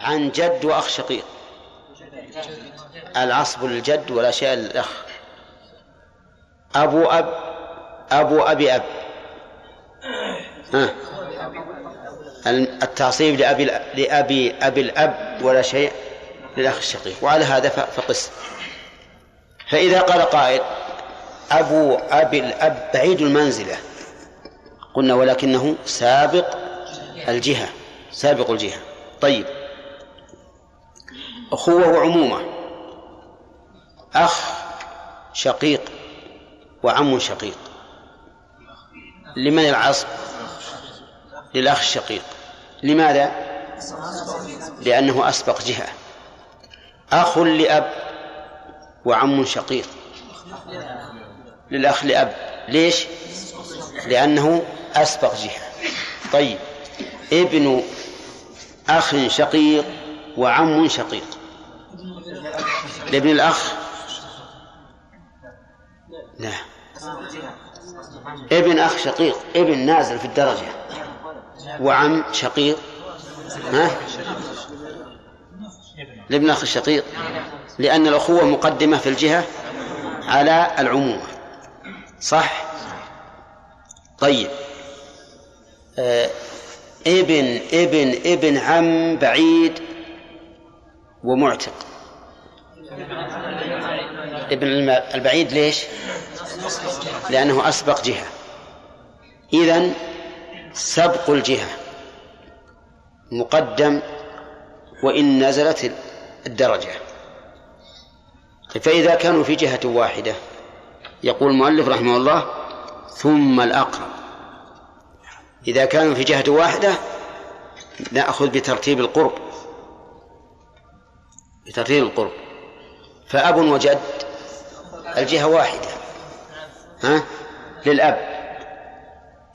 عن جد وأخ شقيق. العصب للجد والأشياء للأخ أبو أب أبو أبي أب. ها؟ التعصيب لأبي لأبي أبي الأب ولا شيء للأخ الشقيق. وعلى هذا فقس. فإذا قال قائل أبو أبي الأب بعيد المنزلة. قلنا ولكنه سابق الجهة سابق الجهة. طيب. أخوة وعمومة. أخ شقيق وعم شقيق. لمن العصب؟ للأخ الشقيق. لماذا؟ لأنه أسبق جهة. أخ لأب وعم شقيق. للأخ لأب. ليش؟ لأنه أسبق جهة. طيب. ابن أخ شقيق وعم شقيق. لابن الأخ. لا ابن أخ شقيق ابن نازل في الدرجة. وعم شقيق. ها؟ لابن أخ الشقيق لأن الأخوة مقدمة في الجهة على العمومة صح؟ طيب. آه ابن ابن ابن عم بعيد ومعتق. ابن البعيد ليش؟ لأنه أسبق جهة. إذن سبق الجهة. مقدم وإن نزلت الدرجة. فإذا كانوا في جهة واحدة يقول المؤلف رحمه الله ثم الأقرب. إذا كانوا في جهة واحدة نأخذ بترتيب القرب. بترتيب القرب. فأب وجد الجهة واحدة. ها؟ للأب.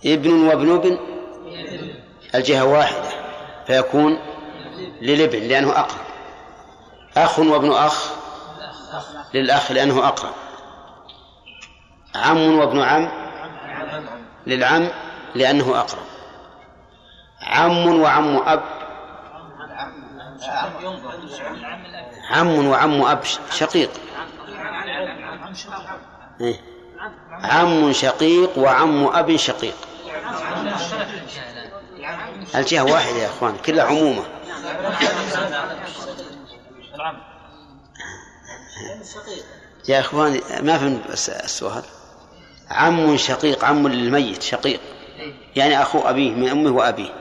ابن وابن ابن الجهة واحدة. فيكون للابن لأنه أقرب. أخ وابن أخ للأخ لأنه أقرب. عم وابن عم للعم لأنه أقرب. عم وعم أب عم وعم أب شقيق. إيه؟ عم شقيق وعم أب شقيق. الجهة واحدة يا أخوان كلها عمومة. يا إخوان ما فهمت السؤال. عم شقيق عم للميت شقيق. يعني أخو أبيه من أمه وأبيه.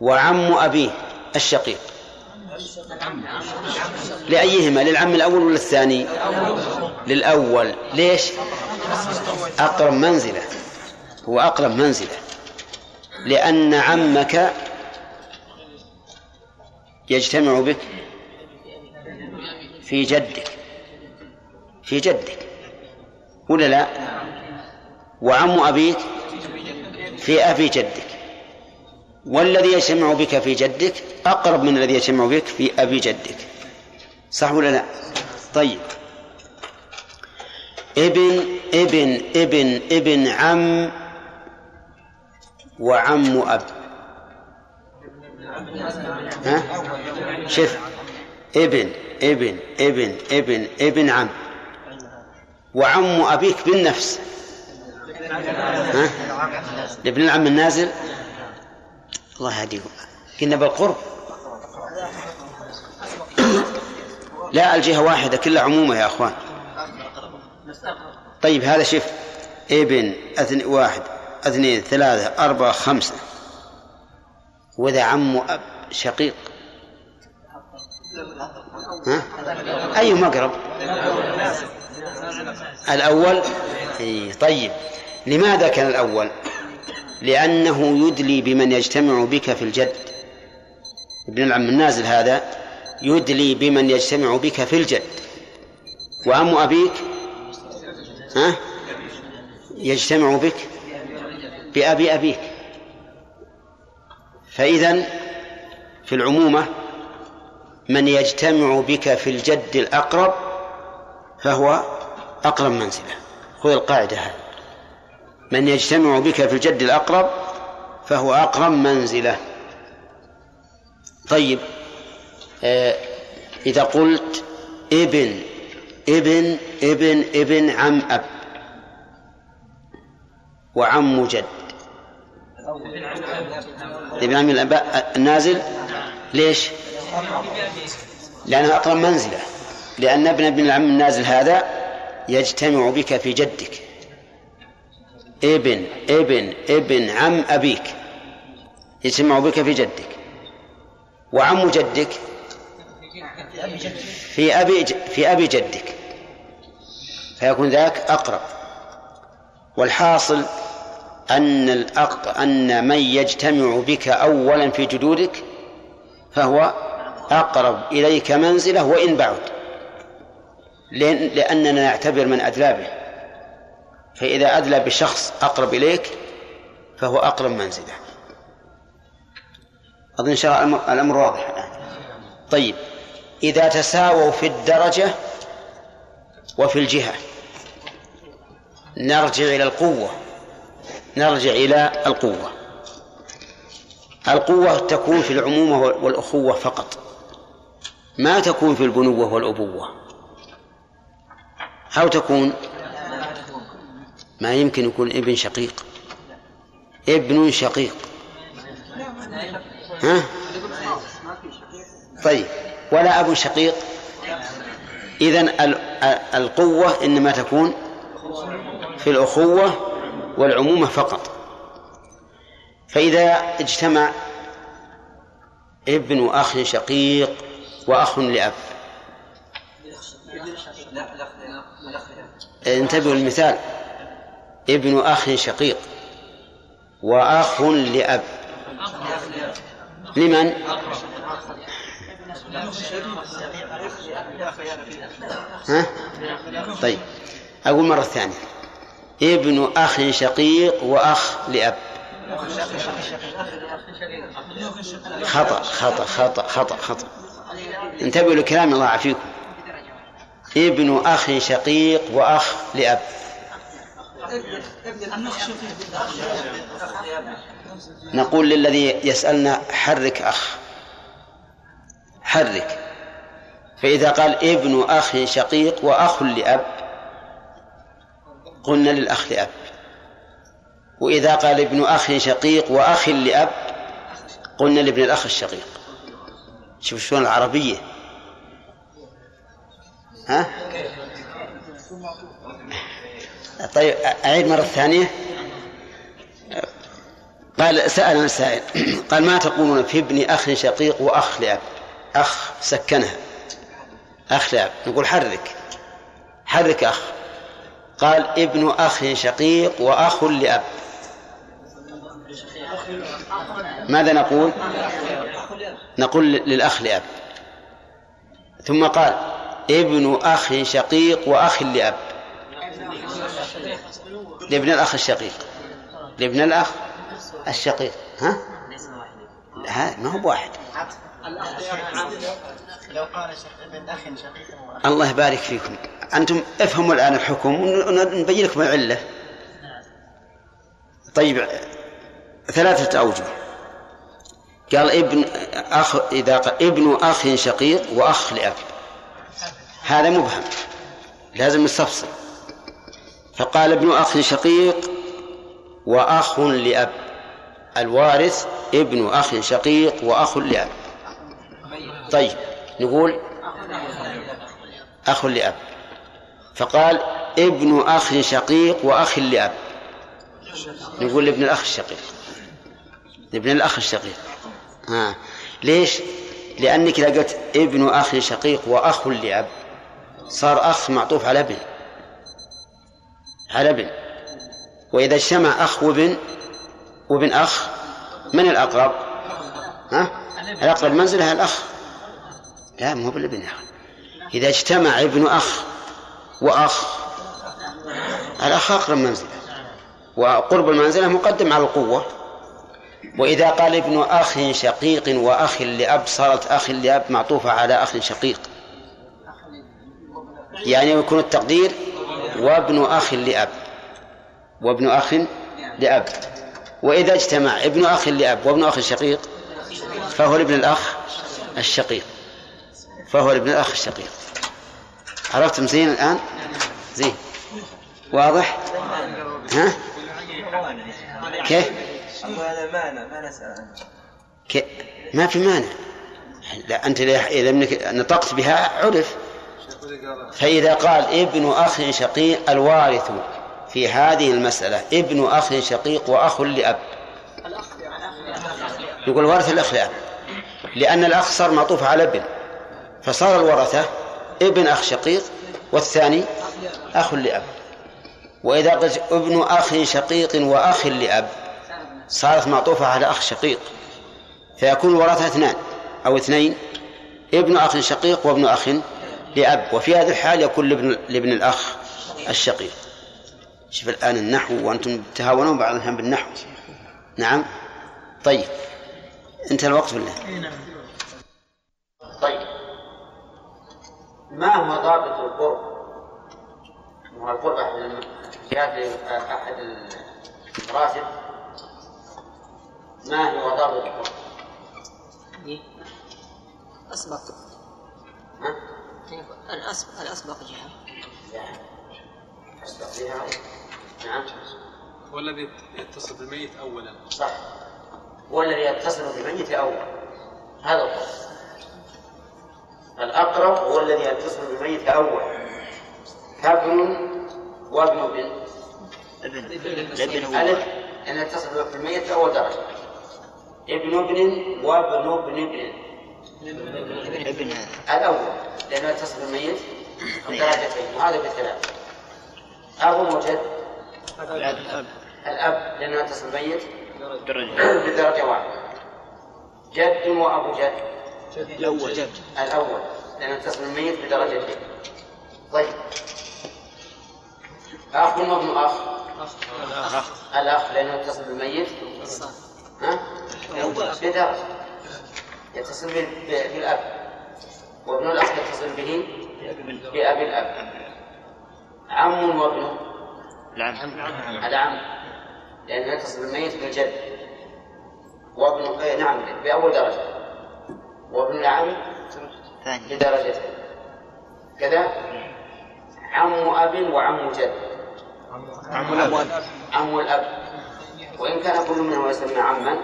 وعم أبيه. الشقيق. لأيهما؟ للعم الأول ولا الثاني؟ للأول. ليش؟ أقرب منزلة. هو أقرب منزلة. لأن عمك يجتمع بك في جدك. في جدك. ولا لا؟ وعم أبيك في أبي جدك. والذي يجتمع بك في جدك أقرب من الذي يجتمع بك في أبي جدك. صح ولا لا؟ طيب. ابن ابن ابن ابن عم وعم أب. ها؟ شف ابن ابن ابن ابن ابن عم. وعم أبيك بالنفس. ها؟ لابن العم النازل؟ الله يهديكم. قلنا بالقرب لا الجهة واحدة كلها عمومة يا أخوان. طيب هذا شف ابن أثنين واحد اثنين ثلاثة أربعة خمسة. وإذا عم أب شقيق. ها؟ أيهما أقرب؟ الأول؟ طيب. لماذا كان الأول؟ لأنه يدلي بمن يجتمع بك في الجد. ابن العم النازل هذا يدلي بمن يجتمع بك في الجد. وعم أبيك؟ ها؟ يجتمع بك بأبي أبيك. فإذا في العمومة من يجتمع بك في الجد الأقرب فهو أقرب منزلة. خذ القاعدة هذه. من يجتمع بك في الجد الأقرب فهو أقرب منزلة. طيب آه إذا قلت ابن ابن ابن ابن عم أب وعم جد. ابن عم الأباء النازل ليش؟ لأنه أقرب منزلة. لأن ابن ابن العم النازل هذا يجتمع بك في جدك. ابن ابن ابن عم أبيك. يجتمع بك في جدك. وعم جدك في أبي في أبي جدك. فيكون ذاك أقرب. والحاصل أن الأق... أن من يجتمع بك أولا في جدودك فهو أقرب إليك منزلة وإن بعد. لأننا نعتبر من أدلى به. فإذا أدلى بشخص أقرب إليك فهو أقرب منزلة أظن الله الأمر واضح الآن. طيب إذا تساووا في الدرجة وفي الجهة نرجع إلى القوة. نرجع إلى القوة. القوة تكون في العمومة والأخوة فقط. ما تكون في البنوة والأبوة. أو تكون؟ ما يمكن يكون ابن شقيق. ابن شقيق. ها؟ طيب ولا أب شقيق؟ إذن القوة إنما تكون في الأخوة والعمومة فقط. فإذا اجتمع ابن أخ شقيق وأخ لأب. انتبهوا للمثال. ابن أخ شقيق وأخ لأب. لمن؟ ها؟ طيب أقول مرة ثانية. ابن أخ شقيق وأخ لأب. خطأ خطأ خطأ خطأ خطأ. انتبهوا لكلام الله يعافيكم ابن أخ شقيق وأخ لأب. نقول للذي يسألنا حرك أخ. حرك. فإذا قال ابن أخ شقيق وأخ لأب قلنا للأخ لأب. وإذا قال ابن أخ شقيق وأخ لأب قلنا لابن الأخ الشقيق. شوف شلون العربية. ها؟ طيب أعيد مرة ثانية. قال سأل السائل قال ما تقولون في ابن أخ شقيق وأخ لأب؟ أخ سكنها. أخ لأب. نقول حرك. حرك أخ. قال ابن أخ شقيق وأخ لأب. ماذا نقول؟ نقول للأخ لأب. ثم قال ابن أخ شقيق وأخ لأب. لابن الأخ الشقيق. لابن الأخ الشقيق. ها؟ ها؟ ما هو واحد لو قال أخ شقيق الله يبارك فيكم. أنتم افهموا الآن الحكم ونبين لكم العلة. طيب ثلاثة أوجه. قال ابن أخ إذا قال ابن أخ شقيق وأخ لأب. هذا مبهم. لازم نستفصل فقال ابن أخ شقيق وأخ لأب الوارث ابن أخ شقيق وأخ لأب. طيب نقول أخ لأب. فقال ابن أخ شقيق وأخ لأب. نقول لابن الأخ الشقيق. لابن الأخ الشقيق. ها. ليش؟ لأنك إذا قلت ابن أخ شقيق وأخ لأب صار أخ معطوف على ابن. على ابن. وإذا اجتمع أخ وابن وابن أخ من الأقرب؟ ها؟ الأقرب منزلة الأخ. لا مو بالابن يا أخي. إذا اجتمع ابن أخ وأخ الأخ أقرب منزلة. وقرب المنزلة مقدم على القوة. وإذا قال ابن أخ شقيق وأخ لأب صارت أخ لأب معطوفة على أخ شقيق. يعني يكون التقدير وابن أخ لأب. وابن أخ لأب. وإذا اجتمع ابن أخ لأب وابن أخ شقيق فهو لابن الأخ الشقيق. فهو لابن الأخ الشقيق. عرفتم زين الآن؟ زين. واضح؟ ها؟ كيف؟ كيف ما في مانع. لا أنت إذا نطقت بها عرف. فإذا قال ابن أخ شقيق الوارث في هذه المسألة ابن أخ شقيق وأخ لأب. يقول وارث الأخ لأب. لأن الأخ صار معطوف على ابن. فصار الورثة ابن أخ شقيق والثاني أخ لأب. وإذا قلت ابن أخ شقيق وأخ لأب صارت معطوفة على أخ شقيق. فيكون الورثة اثنان أو اثنين ابن أخ شقيق وابن أخ لأب وفي هذه الحال يكون لابن, لابن الأخ الشقيق. شوف الآن النحو وأنتم تهاونون بعض الأحيان بالنحو. نعم؟ طيب. انتهى الوقت ولا؟ طيب. ما هو ضابط القرب؟ هو القرب أحد أحد المراتب ما هو ضابط القرب؟ أسبق ها؟ الأسبق الأسبق جهة أسبق جهة؟ نعم. هو الذي يتصل بالميت اولا. صح. هو الذي يتصل بالميت أولا هذا القرب الأقرب هو الذي يتصل بالميت أولا كابن وابن ابن. ابن ألف. أن يتصل بالميت في أول درجة. ابن ابن وابن ابن ابن ابن الأول لأنه يتصل بالميت. بدرجتين وهذا بالثلاث أب وجد الأب. الأب لأنه يتصل بالميت. درجة. بدرجة واحدة. جد وأبو جد. الأول. جد. الأول لأنه يتصل بالميت بدرجتين طيب. أخ وابن أخ. الأخ. لأنه يتصل بالميت. ها؟ بدرجة يتصل بالأب. وابن الأخ يتصل به بأبي الأب. عم وابن العم. العم. لأنه يتصل بالميت بالجد. وابن إيه نعم بأول درجة. وابن العم؟ ثاني. بدرجتين كذا؟ عم أب وعم جد. عم الأب. عم الأب. وإن كان كل منهما يسمى عما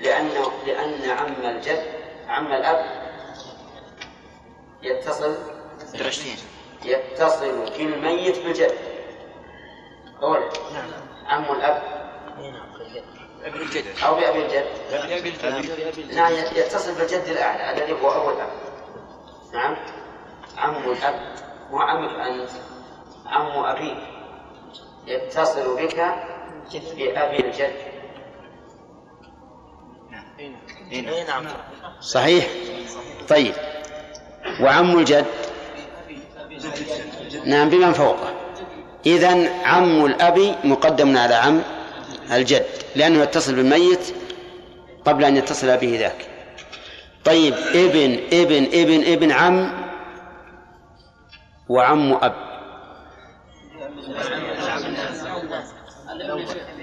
لأنه لأن عم الجد عم الأب يتصل درجتين. يتصل في الميت بالجد أولا عم الأب ابن الجد. أو بأبي الجد. ابن نعم. يتصل بالجد الأعلى الذي هو أبو الأب نعم. عم الأب مو عمك أنت. عم أبيك. يتصل بك بأبي الجد. اي نعم. صحيح. طيب. وعم الجد؟ نعم بمن فوقه. إذا عم الأب مقدم على عم الجد لأنه يتصل بالميت قبل أن يتصل به ذاك. طيب ابن ابن ابن ابن عم وعم أب.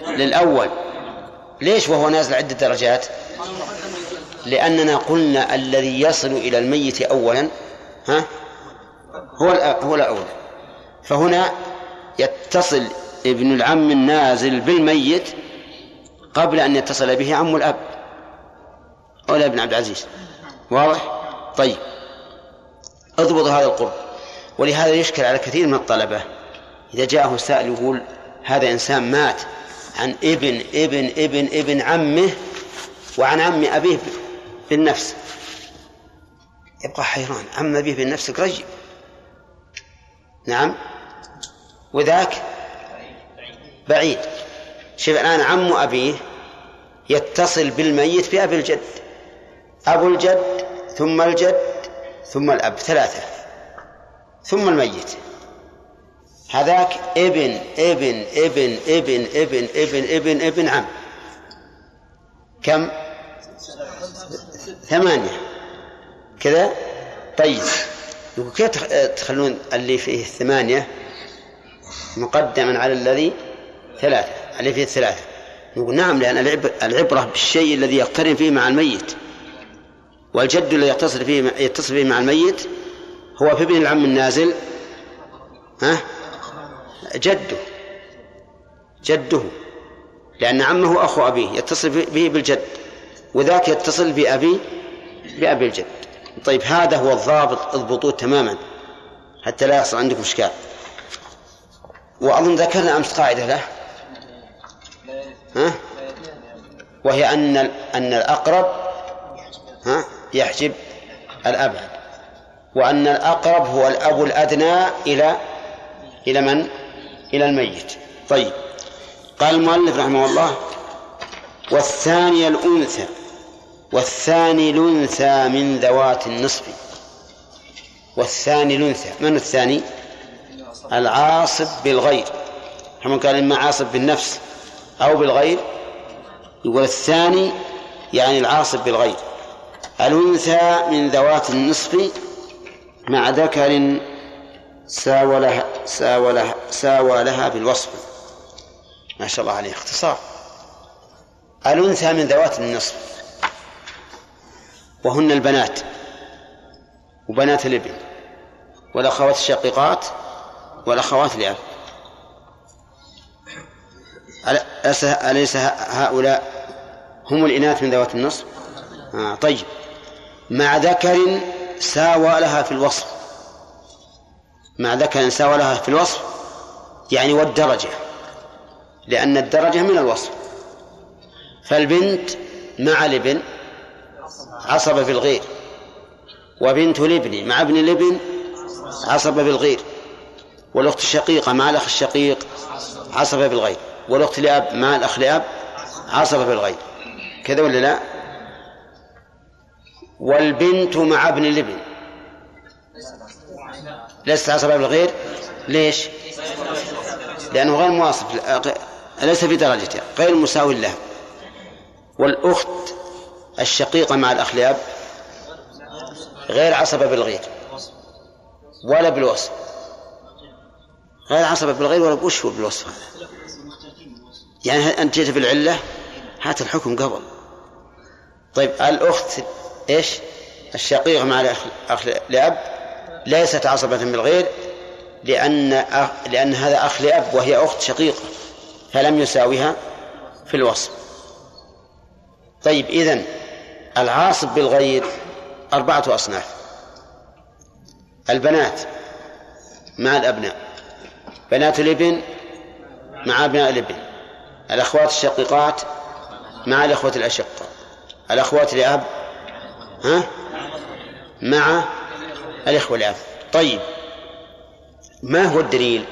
للأول. ليش وهو نازل عدة درجات؟ لأننا قلنا الذي يصل إلى الميت أولا ها؟ هو هو الأولى فهنا يتصل ابن العم النازل بالميت قبل أن يتصل به عم الأب. أولى ابن عبد العزيز. واضح؟ طيب. اضبط هذا القرب. ولهذا يشكل على كثير من الطلبة. إذا جاءه سائل يقول هذا إنسان مات. عن ابن ابن ابن ابن عمه وعن عم أبيه بالنفس. يبقى حيران. عم أبيه بالنفس قريب. نعم. وذاك بعيد. شوف الآن عم أبيه يتصل بالميت بأبي الجد. أبو الجد ثم الجد ثم الأب. ثلاثة. ثم الميت. هذاك ابن ابن ابن ابن ابن ابن ابن ابن عم. كم؟ ثمانية. كذا؟ طيب. يقول كيف تخ- تخلون اللي فيه ثمانية مقدما على الذي ثلاثة؟ اللي فيه ثلاثة. نقول نعم لأن العب- العبرة بالشيء الذي يقترن فيه مع الميت. والجد الذي يتصل فيه يتصل فيه مع الميت هو في ابن العم النازل. ها؟ جده. جده. لأن عمه أخو أبيه يتصل به بالجد. وذاك يتصل بأبي بأبي الجد. طيب هذا هو الضابط اضبطوه تماما. حتى لا يحصل عندكم إشكال. وأظن ذكرنا أمس قاعدة له. ها؟ وهي أن أن الأقرب ها؟ يحجب الأبعد وأن الأقرب هو الأب الأدنى إلى إلى من؟ إلى الميت. طيب. قال المؤلف رحمه الله والثاني الأنثى والثاني الأنثى من ذوات النصف. والثاني الأنثى من الثاني؟ العاصب بالغير. كما قال إما عاصب بالنفس أو بالغير. يقول الثاني يعني العاصب بالغير. الأنثى من ذوات النصف مع ذكر ساوى لها ساوى لها ساوى لها بالوصف. ما شاء الله عليه اختصار. الأنثى من ذوات النصف. وهن البنات. وبنات الابن والأخوات الشقيقات والأخوات لأب أليس أليس هؤلاء هم الإناث من ذوات النصف؟ آه طيب. مع ذكر ساوى لها في الوصف. مع ذكر ساوى لها في الوصف يعني والدرجة لأن الدرجة من الوصف. فالبنت مع الابن عصب في الغير وبنت الابن مع ابن الابن عصب بالغير والأخت الشقيقة مع الأخ الشقيق عصب بالغير والأخت لأب مع الأخ لأب عصب بالغير كذا ولا لا؟ والبنت مع ابن الابن. ليست عصبة بالغير؟ ليش؟ لأنه غير مواصف ليس في درجته غير مساوي له. والأخت الشقيقة مع الأخ لأب غير عصبة بالغير ولا بالوصف. غير عصبة بالغير ولا وش هو بالوصف هذا. يعني أنت جيت بالعلة؟ هات الحكم قبل. طيب الأخت إيش؟ الشقيقة مع الأخ لأب ليست عصبة بالغير لأن أخ لأن هذا أخ لأب وهي أخت شقيقة فلم يساويها في الوصف. طيب إذن العاصب بالغير أربعة أصناف. البنات مع الأبناء بنات الإبن مع أبناء الإبن الأخوات الشقيقات مع الأخوة الأشقاء الأخوات لأب ها؟ مع الإخوة لأب طيب ما هو الدليل؟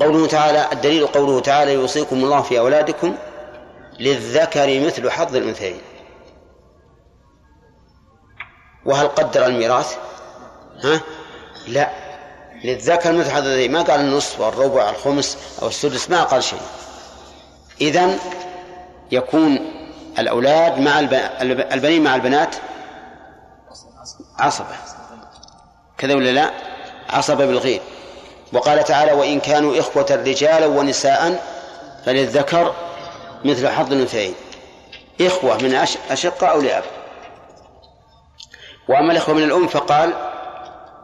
قوله تعالى الدليل قوله تعالى يوصيكم الله في أولادكم للذكر مثل حظ الأنثيين. وهل قدر الميراث؟ ها؟ لا. للذكر مثل حظ الأنثيين. ما قال النصف والربع الخمس أو السدس ما قال شيء. إذن يكون الأولاد مع البنين مع البنات عصبة. كذا ولا لا؟ عصبة بالغير وقال تعالى وإن كانوا إخوة رجالا ونساء فللذكر مثل حظ الأنثيين. إخوة من أشقة أو لأب. وأما الإخوة من الأم فقال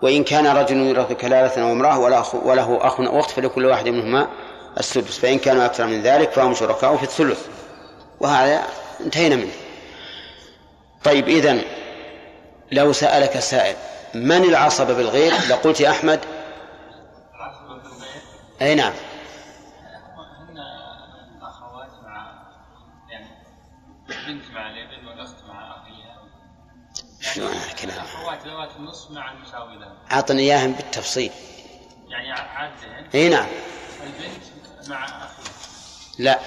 وإن كان رجل يورث كلالة أو امرأة وله أخ أو أخت فلكل واحد منهما السدس فإن كانوا أكثر من ذلك فهم شركاء في الثلث. وهذا انتهينا منه. طيب إذن لو سألك سائل من العصبة بالغير؟ لقلت يا أحمد. أي نعم. هذا الكلام الأخوات ذوات النصف مع المساوي لهم أعطني إياهم بالتفصيل. يعني عادتين أي نعم. البنت مع أخيها لا.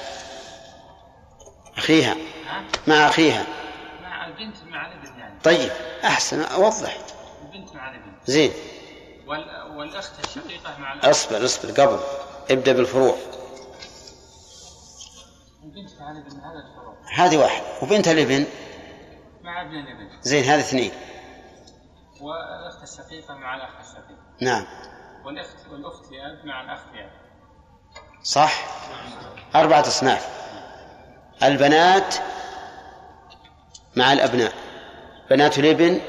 أخيها. ها مع أخيها. مع البنت مع الابن يعني. طيب أحسن أوضح. البنت مع الابن. زين. وال... والأخت الشقيقة مع الأخ اصبر اصبر قبل. ابدأ بالفروع. البنت مع الابن هذا الفروع. هذه واحد. وبنت الابن؟ مع ابن الابن. زين هذه اثنين. والأخت الشقيقة مع الأخ الشقيق نعم. والأخت لأب مع لأب صح؟ أربعة أصناف. البنات مع الأبناء. بنات الإبن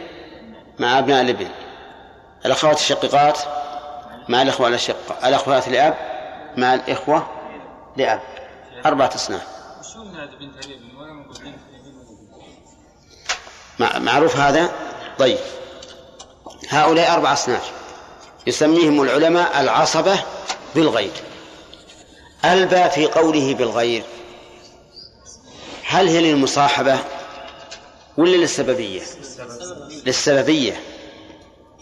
مع أبناء الإبن. الأخوات الشقيقات مع الإخوة الأشقة. الأخوات لأب مع الإخوة لأب. أربعة أصناف. معروف هذا؟ طيب. هؤلاء أربع أصناف. يسميهم العلماء العصبة بالغير الباء في قوله بالغير هل هي للمصاحبة؟ ولا للسببية للسببية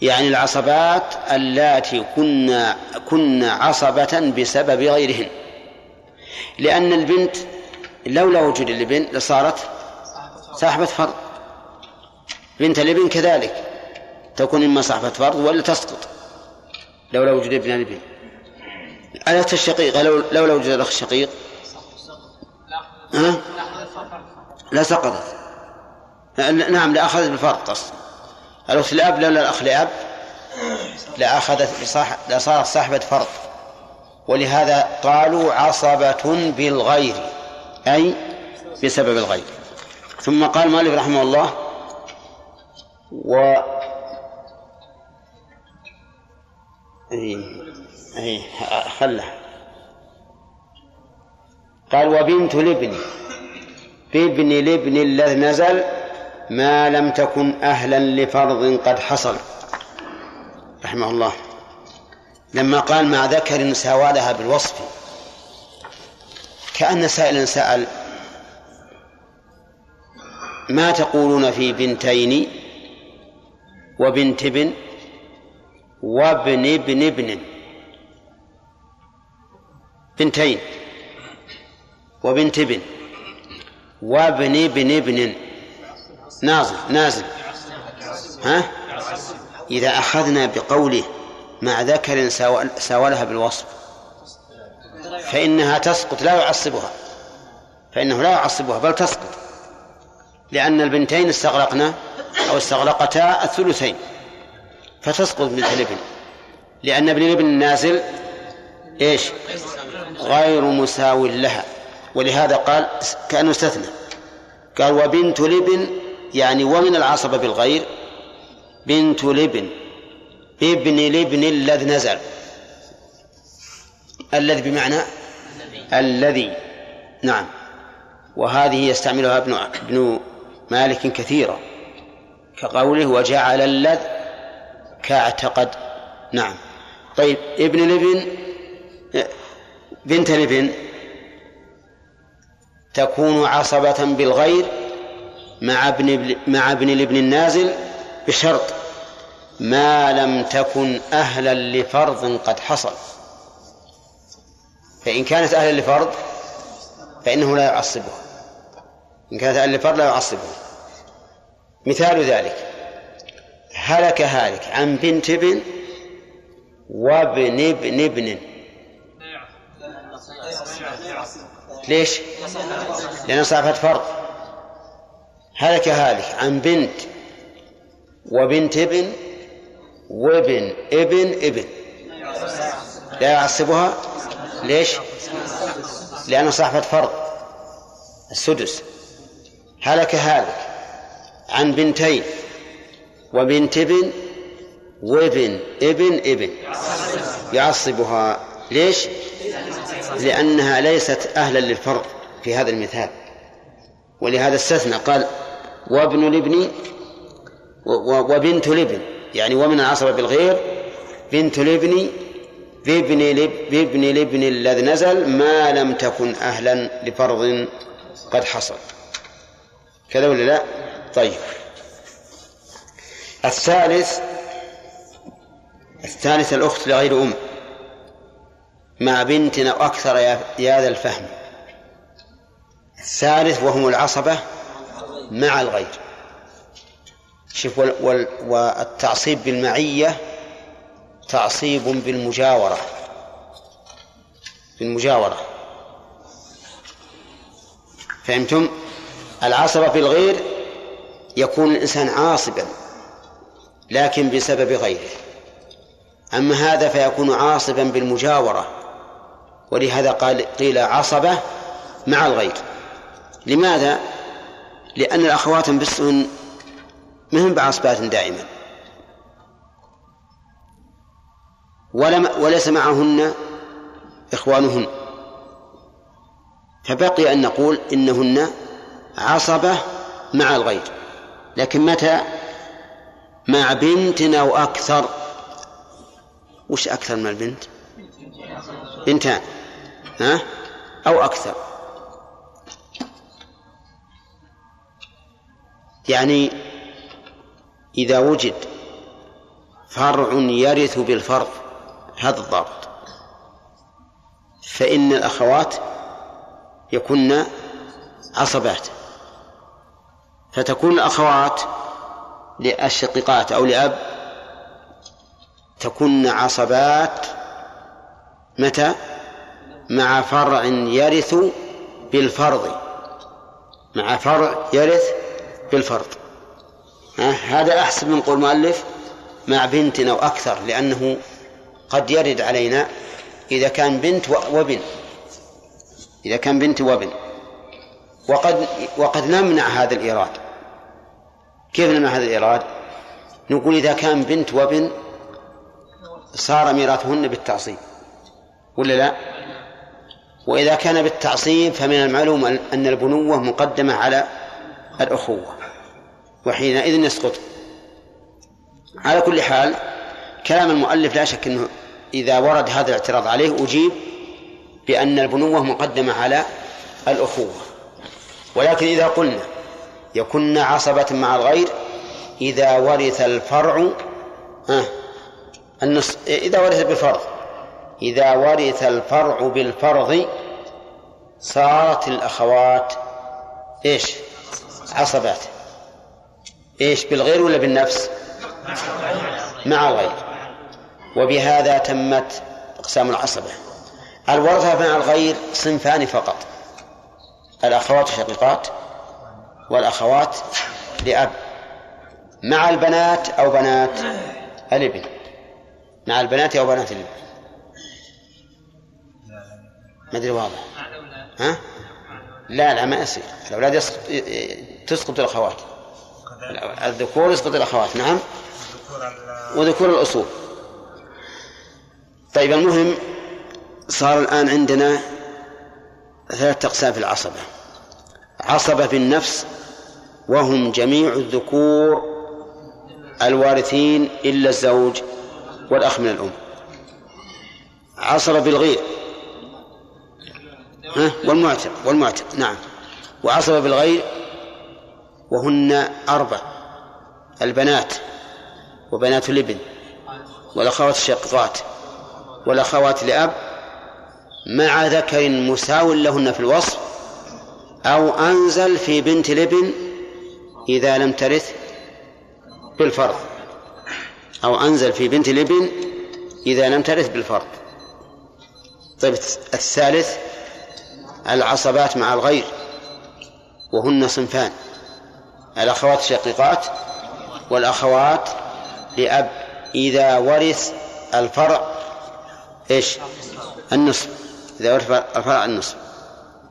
يعني العصبات اللاتي كنا كنا عصبة بسبب غيرهن لأن البنت لولا وجود الابن لصارت صاحبة فرض بنت الابن كذلك تكون إما صاحبة فرض ولا تسقط لولا وجود ابن الابن الأخت الشقيقة لو لولا وجود الأخ الشقيق ها؟ لا سقطت نعم لأخذت بالفرض قصد الأخت لولا الأخ لأب. لأخذت بصاح... لصارت صاحبة فرض ولهذا قالوا عصبة بالغير أي بسبب الغير. ثم قال مالك رحمه الله و أي أي خله. قال وبنت الابن بابن الابن الذي نزل ما لم تكن أهلا لفرض قد حصل. رحمه الله. لما قال مع ذكر ساوالها بالوصف. كأن سائلا سأل ما تقولون في بنتين وبنت ابن وابن ابن ابن؟ بنتين وبنت ابن وابن ابن ابن. نازل نازل ها؟ إذا أخذنا بقوله مع ذكر ساو- ساولها بالوصف فإنها تسقط لا يعصبها. فإنه لا يعصبها بل تسقط. لأن البنتين استغرقنا أو استغرقتا الثلثين فتسقط بنت الابن. لأن ابن الابن النازل إيش؟ غير مساو لها. ولهذا قال كأنه استثنى. قال وبنت الابن يعني ومن العصبة بالغير بنت الابن ابن الابن الذي نزل. الذي بمعنى؟ الذي. نعم. وهذه يستعملها ابن ابن مالك كثيرا. كقوله وجعل اللذ كاعتقد. نعم. طيب ابن الابن بنت الابن تكون عصبة بالغير مع ابن مع ابن الابن النازل بشرط ما لم تكن أهلا لفرض قد حصل فإن كانت أهلا لفرض فإنه لا يعصبها إن كانت أهلا لفرض لا يعصبها مثال ذلك هلك هالك عن بنت ابن وابن ابن ابن ليش؟ لأن صاحبة فرض هلك هالك عن بنت وبنت ابن وابن ابن ابن. لا يعصبها؟ ليش؟ لأن صاحبة فرض السدس. هلك هالك عن بنتين وبنت ابن وابن ابن ابن. يعصبها. ليش؟ لأنها ليست أهلا للفرض في هذا المثال. ولهذا استثنى قال وابن الابن وبنت الابن يعني ومن العصبة بالغير بنت الابن بابن الاب- بابن الابن الذي نزل ما لم تكن أهلا لفرض قد حصل. كذا ولا لا؟ طيب. الثالث الثالث الأخت لغير أم مع بنت أو أكثر يا ذا الفهم. الثالث وهم العصبة مع الغير. شوف وال وال والتعصيب بالمعية تعصيب بالمجاورة. بالمجاورة. فهمتم؟ العصبة بالغير يكون الإنسان عاصبا لكن بسبب غيره. أما هذا فيكون عاصبا بالمجاورة ولهذا قال قيل عصبة مع الغير. لماذا؟ لأن الأخوات بالسن مهم بعصبات دائما. ولم وليس معهن إخوانهن. فبقي أن نقول إنهن عصبة مع الغير. لكن متى؟ مع بنت أو أكثر. وش أكثر من البنت؟ بنتان ها؟ أو أكثر. يعني إذا وجد فرع يرث بالفرض هذا الضابط. فإن الأخوات يكن عصبات. فتكون الأخوات للشقيقات أو لأب تكن عصبات. متى؟ مع فرع يرث بالفرض. مع فرع يرث بالفرض. هذا أحسن من قول مؤلف مع بنت أو أكثر لأنه قد يرد علينا إذا كان بنت وابن إذا كان بنت وابن وقد وقد نمنع هذا الإيراد. كيف نمنع هذا الإيراد؟ نقول إذا كان بنت وابن صار ميراثهن بالتعصيب ولا لا؟ وإذا كان بالتعصيب فمن المعلوم أن البنوة مقدمة على الأخوة. وحينئذ يسقط على كل حال كلام المؤلف لا شك أنه إذا ورد هذا الاعتراض عليه أجيب بأن البنوة مقدمة على الأخوة. ولكن إذا قلنا يكن عصبة مع الغير إذا ورث الفرع آه النص إذا ورث بالفرض إذا ورث الفرع بالفرض صارت الأخوات إيش؟ عصبات. إيش بالغير ولا بالنفس؟ مع الغير. وبهذا تمت أقسام العصبة. الورثة مع الغير صنفان فقط. الأخوات الشقيقات والأخوات لأب. مع البنات أو بنات الابن. مع البنات أو بنات الابن. ما أدري واضح. ها؟ لا لا ما يصير. الأولاد تسقط الأخوات. الذكور يسقط الأخوات نعم. وذكور الأصول. طيب المهم صار الآن عندنا ثلاثة أقسام في العصبة. عصبة بالنفس وهم جميع الذكور الوارثين إلا الزوج والأخ من الأم. عصبة بالغير ها؟ والمعتق والمعتق نعم. وعصبة بالغير وهن أربع البنات وبنات الإبن والأخوات الشقيقات والأخوات لأب مع ذكر مساو لهن في الوصف أو أنزل في بنت الإبن إذا لم ترث بالفرض أو أنزل في بنت الإبن إذا لم ترث بالفرض. طيب الثالث العصبات مع الغير وهن صنفان. الأخوات الشقيقات والأخوات لأب. إذا ورث الفرع إيش؟ النصف. إذا ورث الفرع النصف.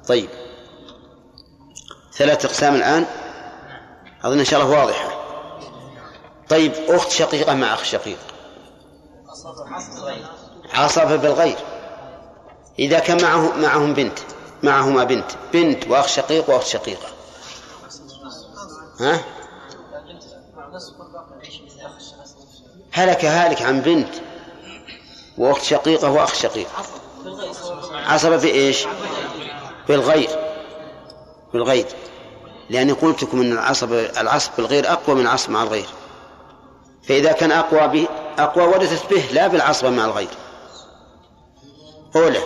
طيب. ثلاث أقسام الآن. أظن إن شاء الله واضحة. طيب أخت شقيقة مع أخ شقيق. عصبة بالغير. إذا كان معه معهم بنت معهما بنت بنت وأخ شقيق وأخت شقيقة. ها؟ هلك هالك عن بنت وأخت شقيقة وأخ شقيق. عصبة بإيش؟ بالغير بالغير لأني قلت لكم أن العصب العصب بالغير أقوى من العصب مع الغير. فإذا كان أقوى به أقوى ورثت به لا بالعصبة مع الغير. أولى.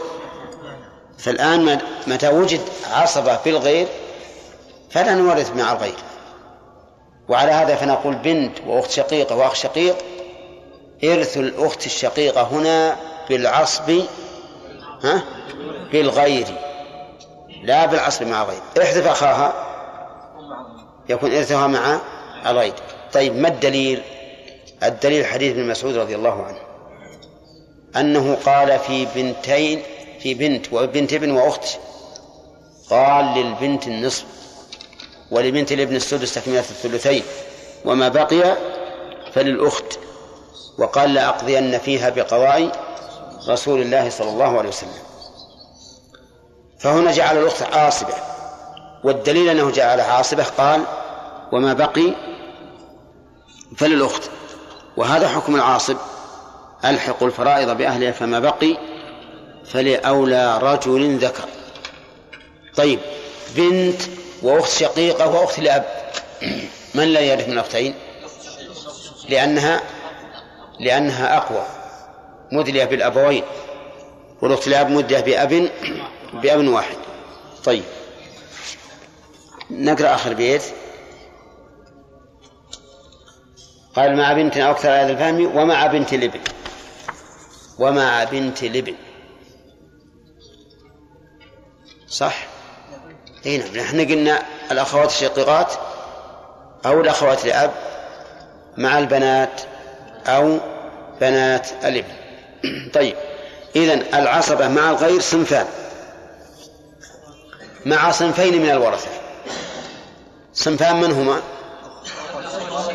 فالآن متى وجد عصبة بالغير فلا نورث مع الغير. وعلى هذا فنقول بنت وأخت شقيقة وأخ شقيق إرث الأخت الشقيقة هنا بالعصب ها؟ بالغير لا بالعصب مع الغير احذف أخاها. يكون إرثها مع الغير. طيب ما الدليل؟ الدليل حديث ابن مسعود رضي الله عنه. أنه قال في بنتين في في بنت وبنت ابن وأخت قال للبنت النصف. ولبنت الابن السدس تكملة الثلثين. وما بقي فللأخت. وقال لأقضين فيها بقضاء رسول الله صلى الله عليه وسلم. فهنا جعل الأخت عاصبة. والدليل أنه جعلها عاصبة قال وما بقي فللأخت. وهذا حكم العاصب. ألحق الفرائض بأهلها فما بقي فلأولى رجل ذكر. طيب بنت وأخت شقيقة وأخت لأب. من لا يرث من الأختين لأنها لأنها أقوى. مدلية بالأبوين. والأخت لأب مدلية بأب بأب واحد. طيب. نقرأ آخر بيت. قال مع بنت أكثر هذا الفهم ومع بنت الابن ومع بنت الابن صح؟ إي نعم. نحن قلنا الأخوات الشقيقات أو الأخوات لاب مع البنات أو بنات الإبن. طيب. اذا العصبة مع الغير صنفان. مع صنفين من الورثة. صنفان من هما؟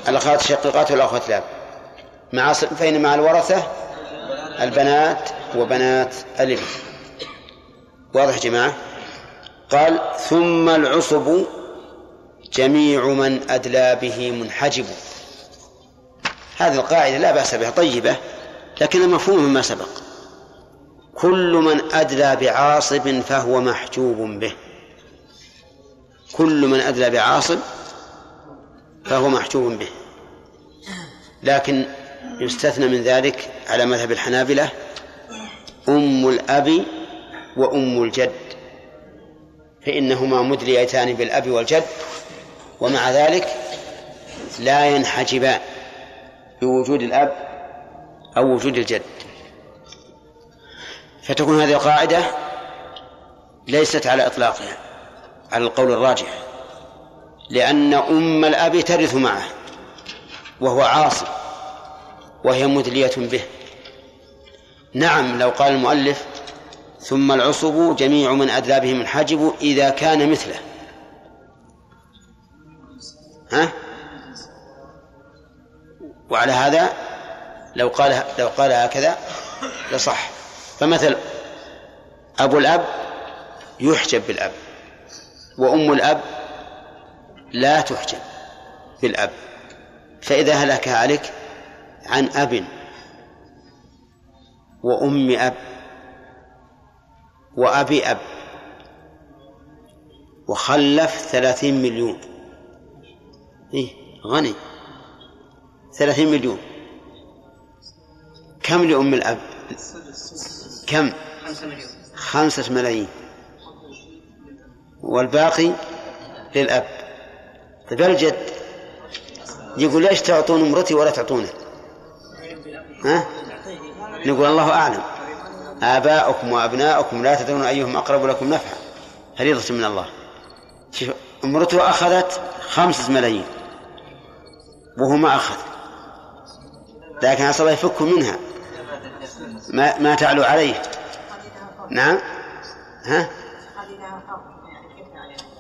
الأخوات الشقيقات والأخوات الأب. مع صنفين مع الورثة البنات وبنات الإبن. واضح يا جماعة؟ قال ثم العصب جميع من أدلى به منحجب. هذه القاعدة لا بأس بها طيبة لكن مفهوم مما سبق. كل من أدلى بعاصب فهو محجوب به. كل من أدلى بعاصب فهو محجوب به. لكن يستثنى من ذلك على مذهب الحنابلة أم الأب وأم الجد. فإنهما مدليتان بالأب والجد ومع ذلك لا ينحجبان بوجود الأب أو وجود الجد. فتكون هذه القاعدة ليست على إطلاقها على القول الراجح لأن أم الأب ترث معه وهو عاصي وهي مدلية به. نعم لو قال المؤلف ثم العصب جميع من أدلى به منحجب إذا كان مثله. ها؟ وعلى هذا لو قال لو قال هكذا لصح. فمثل أبو الأب يحجب بالأب وأم الأب لا تحجب بالأب. فإذا هلك هالك عن أب وأم أب وأبي أب. وخلف ثلاثين مليون. إيه غني. ثلاثين مليون. كم لأم الأب؟ كم؟ خمسة ملايين. والباقي للأب. طيب الجد يقول ليش تعطون امرتي ولا تعطونه؟ ها؟ نقول الله أعلم. آباؤكم وأبناؤكم لا تدرون أيهم أقرب لكم نفعا. فريضة من الله. شوف امرته أخذت خمسة ملايين. وهو ما أخذ. لكن عسى الله يفك منها. ما ما تعلو عليه. نعم. ها؟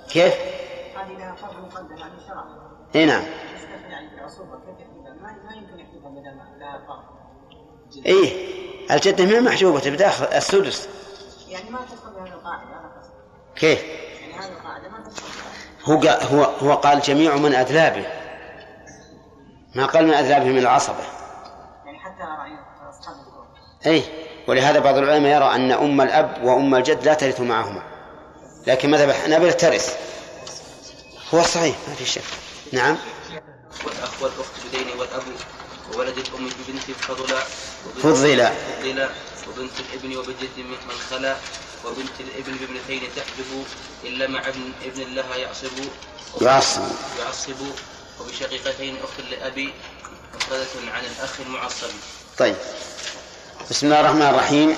كيف؟ إي نعم. إيه الجدة ما محجوبة بداخل السدس. يعني ما تدخل بهذه القاعدة كيف؟ يعني هذه القاعدة ما تدخل هو قال هو هو قال جميع من أدلى به. ما قال من أدلى به من العصبة. يعني حتى أصحاب أي ولهذا بعض العلماء يرى أن أم الأب وأم الجد لا ترث معهما. لكن مذهب الحنابلة ترث. هو الصحيح ما في شك. نعم. والأخ والأخت بدين والأب وولد الأم ببنت فضلا فضلا. فضلا وبنت الإبن وبجد من خلا وبنت الإبن بابنتين تحجب إلا مع ابن ابن لها يعصب. يعصب. يعصب. وبشقيقتين أخت لأبي مفردة عن الأخ المعصب. طيب. بسم الله الرحمن الرحيم.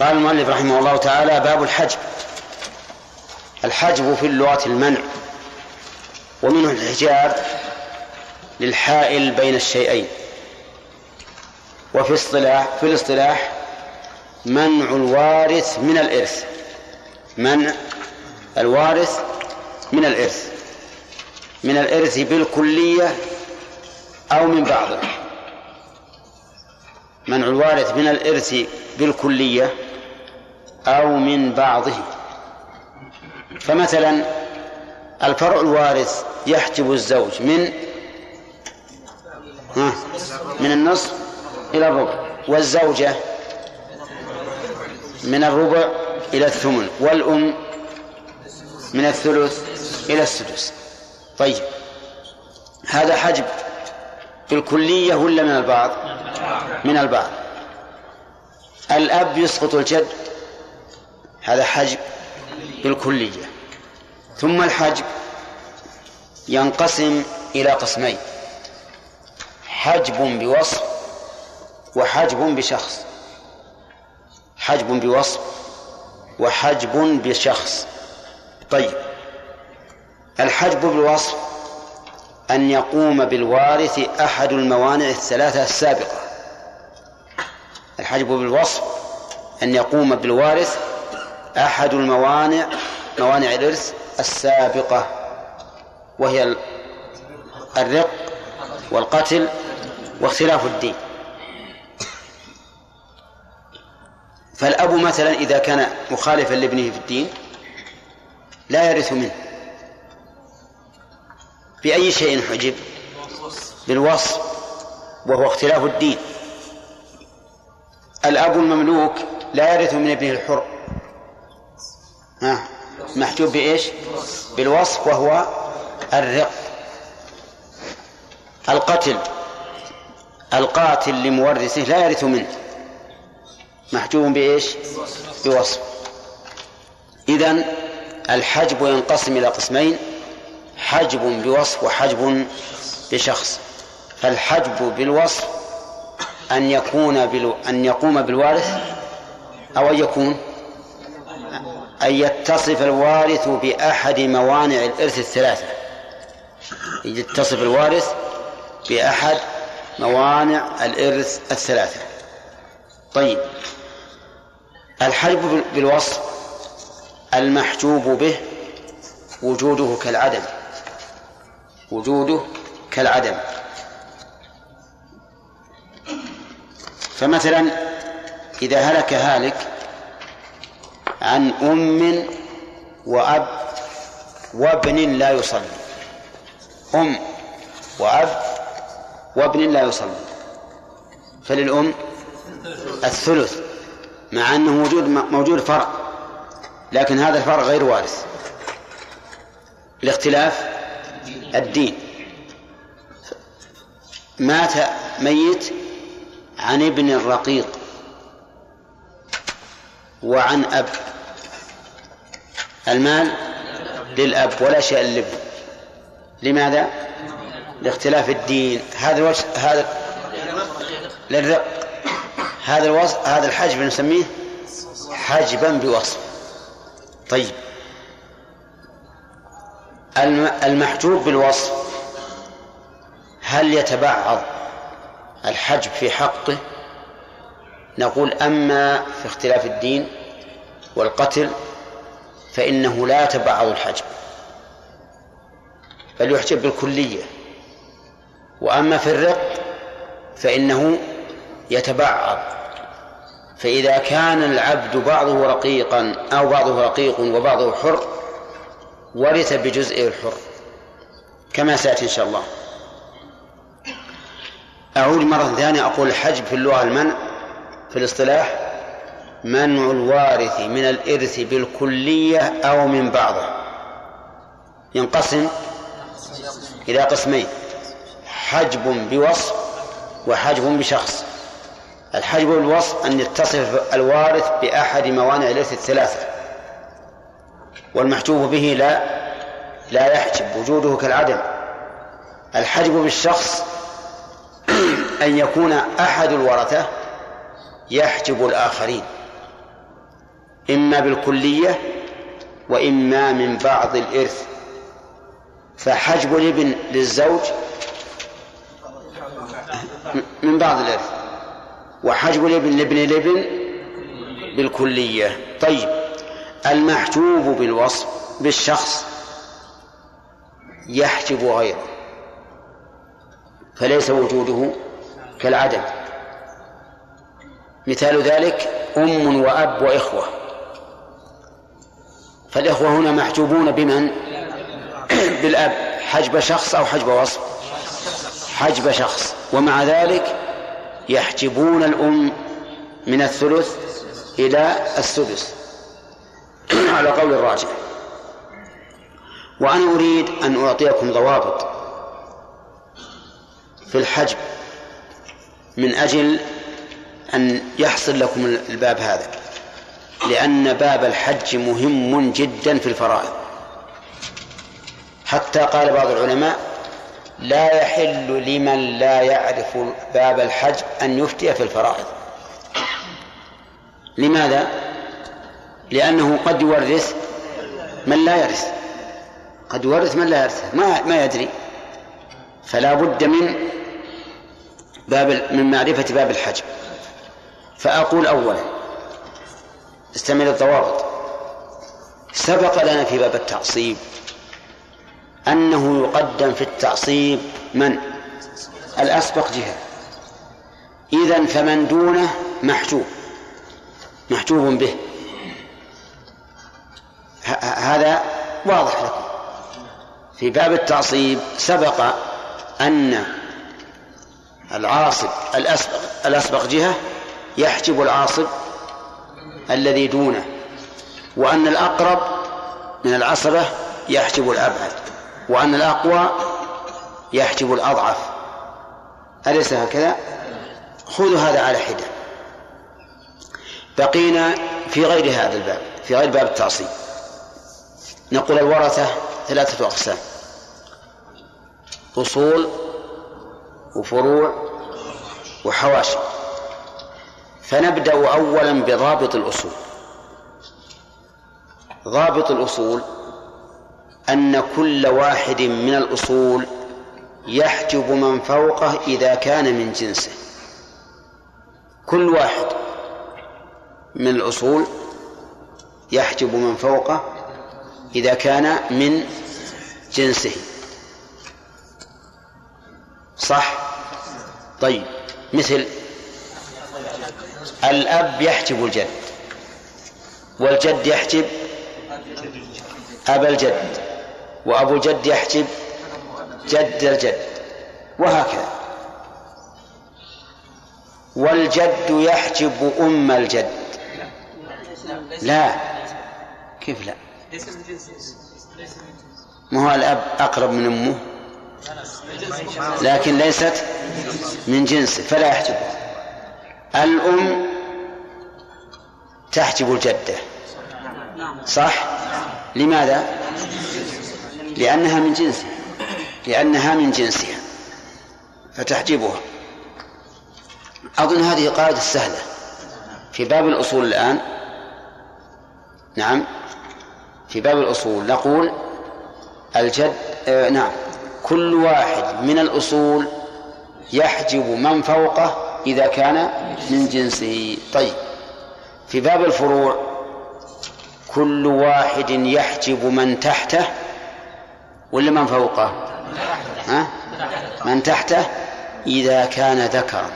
قال المؤلف رحمه الله تعالى باب الحجب. الحجب في اللغة المنع. ومنه الحجاب للحائل بين الشيئين. وفي اصطلاح في الاصطلاح منع الوارث من الإرث. منع الوارث من الإرث. من الإرث بالكلية أو من بعضه منع الوارث من الإرث بالكلية أو من بعضه. فمثلا الفرع الوارث يحجب الزوج من ها؟ من النصف إلى الربع. والزوجة من الربع إلى الثمن. والأم من الثلث إلى السدس. طيب. هذا حجب بالكلية ولا من البعض؟ من البعض. الأب يسقط الجد. هذا حجب بالكلية ثم الحجب ينقسم إلى قسمين. حجب بوصف وحجب بشخص. حجب بوصف وحجب بشخص. طيب الحجب بالوصف أن يقوم بالوارث أحد الموانع الثلاثة السابقة. الحجب بالوصف أن يقوم بالوارث أحد الموانع موانع الإرث السابقة وهي الرق والقتل واختلاف الدين. فالأب مثلا إذا كان مخالفا لابنه في الدين لا يرث منه. بأي شيء حجب؟ بالوصف وهو اختلاف الدين. الأب المملوك لا يرث من ابنه الحر. محجوب بإيش؟ بالوصف وهو الرق. القتل القاتل لمورثه لا يرث منه. محجوب بإيش؟ بوصف. إذن الحجب ينقسم إلى قسمين حجب بوصف وحجب بشخص. فالحجب بالوصف أن يكون بالو... أن يقوم بالوارث أو أن يكون أن يتصف الوارث بأحد موانع الإرث الثلاثة. يتصف الوارث بأحد موانع الإرث الثلاثة. طيب. الحجب بالوصف المحجوب به وجوده كالعدم. وجوده كالعدم. فمثلا إذا هلك هالك عن أم وأب وابن لا يصلي. أم وأب وابن لا يصلي. فللأم الثلث مع أنه موجود موجود فرع لكن هذا الفرع غير وارث. لاختلاف الدين. مات ميت عن ابن الرقيق وعن أب. المال للأب ولا شيء للابن لماذا؟ لاختلاف الدين. هذا الوجه هذا للرق هذا الوصف هذا الحجب نسميه حجبا بوصف. طيب. المحجوب بالوصف هل يتبعض الحجب في حقه؟ نقول أما في اختلاف الدين والقتل فإنه لا يتبعض الحجب بل يحجب بالكلية. وأما في الرق فإنه يتبعض. فإذا كان العبد بعضه رقيقا أو بعضه رقيق وبعضه حر ورث بجزء الحر كما سيأتي إن شاء الله. أعود مرة ثانية أقول الحجب في اللغة المنع في الاصطلاح منع الوارث من الإرث بالكلية أو من بعضه. ينقسم إلى قسمين. حجب بوصف وحجب بشخص. الحجب بالوصف أن يتصف الوارث بأحد موانع الإرث الثلاثة والمحجوب به لا لا يحجب وجوده كالعدم. الحجب بالشخص أن يكون أحد الورثة يحجب الآخرين إما بالكلية وإما من بعض الإرث. فحجب الابن للزوج من بعض الإرث وحجب الابن لابن الابن بالكلية. طيب. المحجوب بالوصف بالشخص يحجب غيره. فليس وجوده كالعدم. مثال ذلك أم وأب وإخوة. فالإخوة هنا محجوبون بمن؟ بالأب. حجب شخص أو حجب وصف. حجب شخص ومع ذلك يحجبون الأم من الثلث إلى السدس. على قول الراجح. وأنا أريد أن أعطيكم ضوابط في الحجب من أجل أن يحصل لكم الباب هذا لأن باب الحج مهم جدا في الفرائض. حتى قال بعض العلماء لا يحل لمن لا يعرف باب الحج أن يفتي في الفرائض. لماذا؟ لأنه قد يورث من لا يرث. قد يورث من لا يرث. ما ما يدري. فلا بد من باب من معرفة باب الحج. فأقول أولا استعمل الضوابط. سبق لنا في باب التعصيب. أنه يقدم في التعصيب من؟ الأسبق جهة. إذا فمن دونه محجوب. محجوب به. هذا واضح لكم. في باب التعصيب سبق أن العاصب الأسبق الأسبق جهة يحجب العاصب الذي دونه وأن الأقرب من العصبة يحجب الأبعد. وأن الأقوى يحجب الأضعف. أليس هكذا؟ خذوا هذا على حدة. بقينا في غير هذا الباب في غير باب التعصيب. نقول الورثة ثلاثة أقسام. أصول وفروع وحواشي. فنبدأ أولا بضابط الأصول. ضابط الأصول أن كل واحد من الأصول يحجب من فوقه إذا كان من جنسه. كل واحد من الأصول يحجب من فوقه إذا كان من جنسه. صح؟ طيب مثل الأب يحجب الجد والجد يحجب أبا الجد. وأبو الجد يحجب جد الجد وهكذا. والجد يحجب أم الجد. لا. كيف لا؟ ما هو الأب أقرب من أمه؟ لكن ليست من جنسه فلا يحجبها الأم تحجب الجدة. صح؟ لماذا؟ لأنها من جنسها. لأنها من جنسها. فتحجبها. أظن هذه قاعدة سهلة. في باب الأصول الآن. نعم. في باب الأصول. نقول الجد آه نعم. كل واحد من الأصول يحجب من فوقه إذا كان من جنسه. طيب. في باب الفروع كل واحد يحجب من تحته ولا من فوقه؟ ها؟ من تحته؟ إذا كان ذكرا.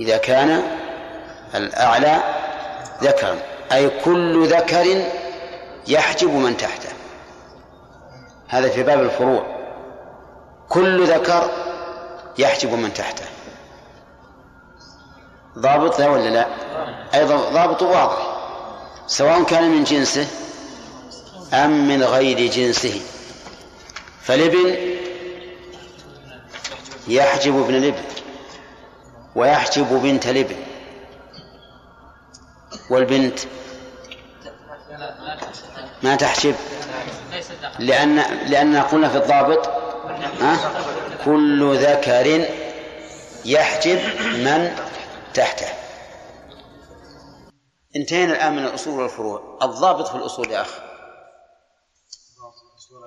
إذا كان الأعلى ذكرا. أي كل ذكر يحجب من تحته. هذا في باب الفروع. كل ذكر يحجب من تحته. ضابط لا ولا لا؟ أيضا ضابط واضح. سواء كان من جنسه أم من غير جنسه. فالابن يحجب ابن الابن ويحجب بنت الابن والبنت ما تحجب؟ لأن لأن قلنا في الضابط ها؟ كل ذكر يحجب من تحته. انتهينا الآن من الأصول والفروع. الضابط في الأصول يا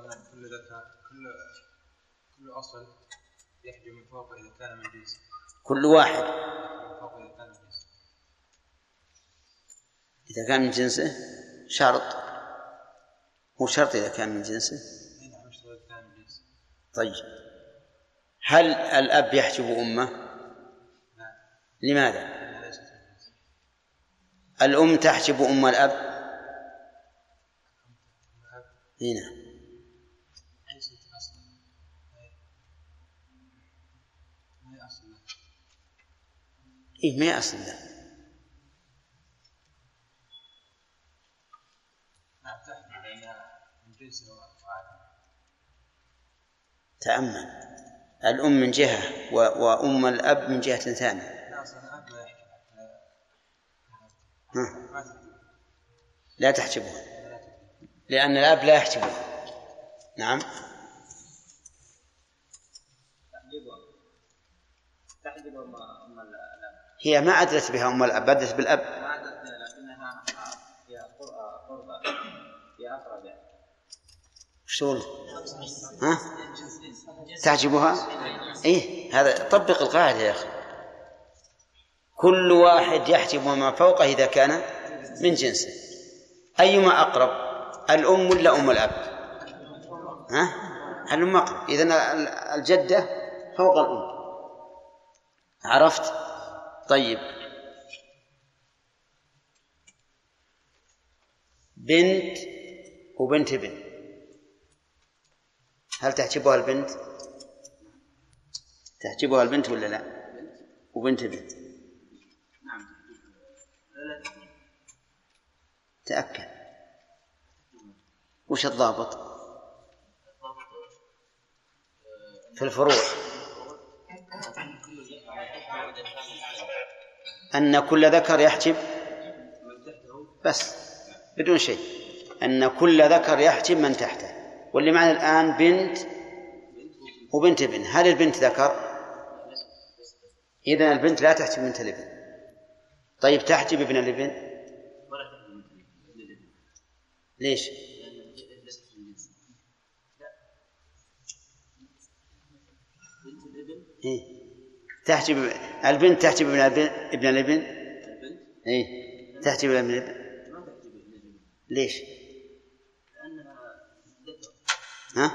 كل ذكر كل كل أصل يحجب من فوق إذا كان من جنس كل واحد. إذا كان من جنسه؟ شرط. مو شرط إذا كان من جنسه. نعم طيب. هل الأب يحجب أمه؟ لماذا؟ الأم تحجب أم الأب؟ الأب. هنا ليست أصلا ما هي أصل له إيه ما أصل له تأمل. الأم من جهة و... وأم الأب من جهة ثانية. لا تحجبها تحكي. لأن الأب لا يحجبها نعم. تحجب أم أم الأب هي ما أدرت بها أم الأب أدرت بالأب ما لكنها هي قر- قربة هي أقرب يعني وش تقول؟ ها؟ تعجبها؟ إيه هذا طبق القاعدة يا أخي كل واحد يحجب ما فوقه إذا كان من جنسه أيما أقرب الأم ولا أم الأب؟ ها؟ الأم أقرب إذن ال- الجدة فوق الأم عرفت؟ طيب بنت وبنت ابن هل تحجبها البنت؟ تحجبها البنت ولا لا؟ وبنت ابن تأكد وش الضابط؟ في الفروع أن كل ذكر يحجب بس بدون شيء أن كل ذكر يحجب من تحته واللي معنا الآن بنت وبنت ابن هل البنت ذكر؟ إذا البنت لا تحجب بنت الابن طيب تحجب ابن الابن؟ ليش؟ إيه؟ تحجب البنت تحجب ابن الابن ابن الابن؟ إيه؟ تحجب ابن الابن؟ ليش؟ ها؟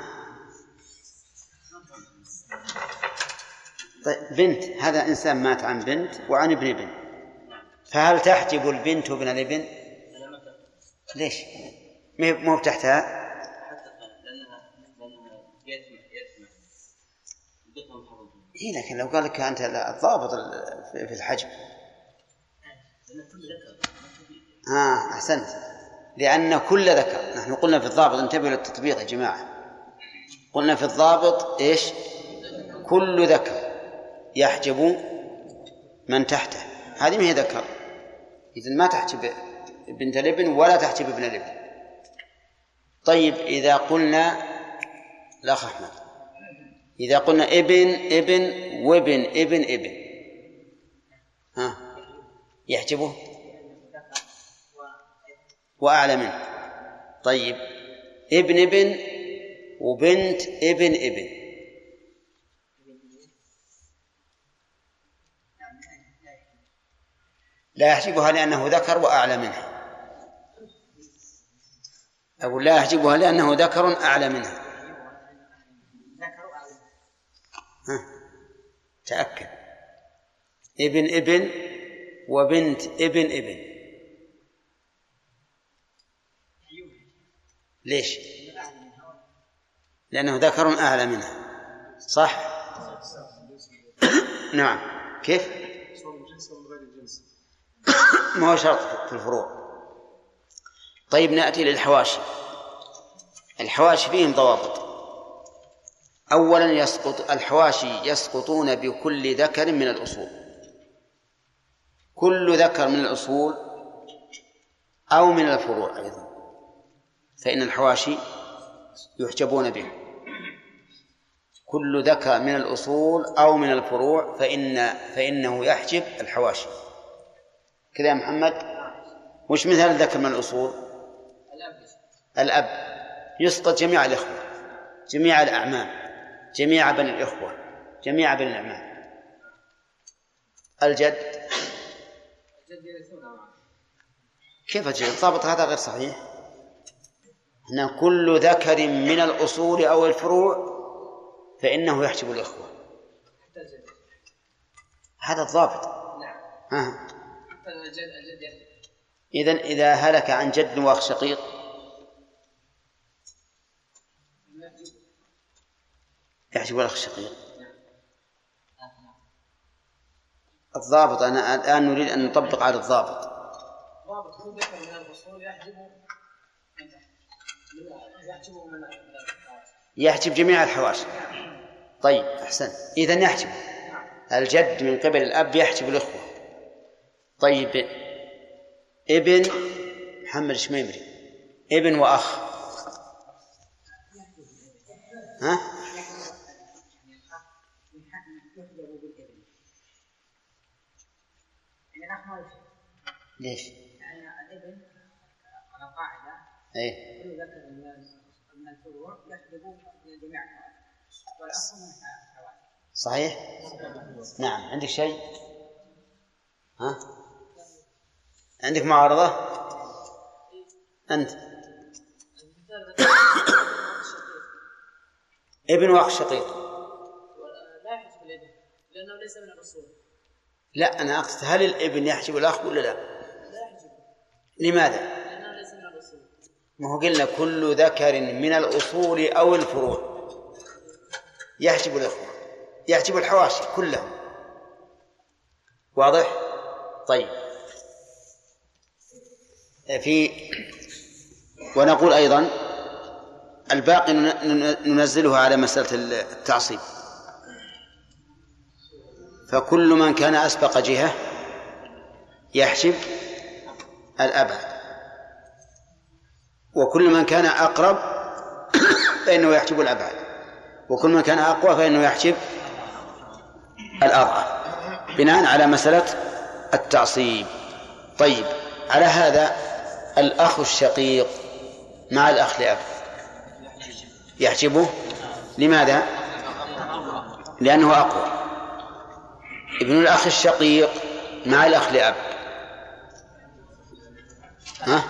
طيب بنت هذا إنسان مات عن بنت وعن ابن ابن فهل تحجب البنت ابن الابن؟ ليش؟ مو تحتها؟ حتى لأنها لأنها يسمع يسمع بكم حفظ إيه لكن لو قال لك أنت الضابط ال- في ذكر آه أحسنت. لأن كل ذكر. نحن قلنا في الضابط انتبهوا للتطبيق يا جماعة. قلنا في الضابط إيش؟ كل ذكر يحجب من تحته. هذه ما هي ذكر. إذا ما تحجب بنت الابن ولا تحجب ابن الابن طيب إذا قلنا الأخ أحمد إذا قلنا ابن ابن وابن ابن ابن. ها؟ يحجبه؟ وأعلى منه. طيب. ابن ابن. وبنت ابن ابن. لا يحجبها لأنه ذكر وأعلى منها أقول لا يحجبها لأنه ذكر أعلى منها ها. تأكد ابن ابن وبنت ابن ابن ليش؟ لأنه ذكر أعلى منها صح؟ نعم كيف؟ ما هو شرط في الفروع طيب نأتي للحواشي الحواشي فيهم ضوابط أولا يسقط الحواشي يسقطون بكل ذكر من الأصول. كل ذكر من الأصول أو من الفروع أيضا. فإن الحواشي يحجبون به. كل ذكر من الأصول أو من الفروع فإن فإنه يحجب الحواشي. كذا يا محمد. وش مثال الذكر من الأصول؟ الأب. يسقط جميع الإخوة جميع الأعمام. جميع بني الإخوة جميع بني الأعمام الجد. كيف أجل الضابط هذا غير صحيح. هنا كل ذكر من الأصول أو الفروع فإنه يحجب الإخوة. هذا الضابط. نعم. الجد الجد إذا إذا هلك عن جد وأخ شقيق يحجب الأخ الشقيق. الضابط أنا الآن نريد أن نطبق على الضابط. ضابط هو ذكر من يحجب يحجب من يحجب جميع الحواشي. طيب أحسن. إذا يحجب الجد من قبل الأب يحجب الإخوة. طيب ابن محمد الشميمري. ابن وأخ. ها؟ يعني الأخ ما يشرك ليش؟ يعني الإبن على قاعدة إيه كل ذكر من من الفروع يحجب جميع والأخ من صحيح؟ نعم عندك شيء؟ ها؟ عندك معارضة؟ أنت ابن وأخ شقيق لا يحجب الإبن لأنه ليس من الأصول لا أنا أقصد هل الإبن يحجب الأخ ولا لا؟ لماذا؟ ما هو قلنا كل ذكر من الأصول أو الفروع. يحجب الإخوة يحجب الحواشي كلهم. واضح؟ طيب. في ونقول أيضا الباقي نن- ننزله على مسألة التعصيب. فكل من كان أسبق جهة يحجب الأبعد وكل من كان أقرب فإنه يحجب الأبعد وكل من كان أقوى فإنه يحجب الأضعف بناء على مسألة التعصيب. طيب على هذا الأخ الشقيق مع الأخ لأب يحجبه؟ لماذا؟ لأنه أقوى. ابن الأخ الشقيق مع الأخ لأب. ها؟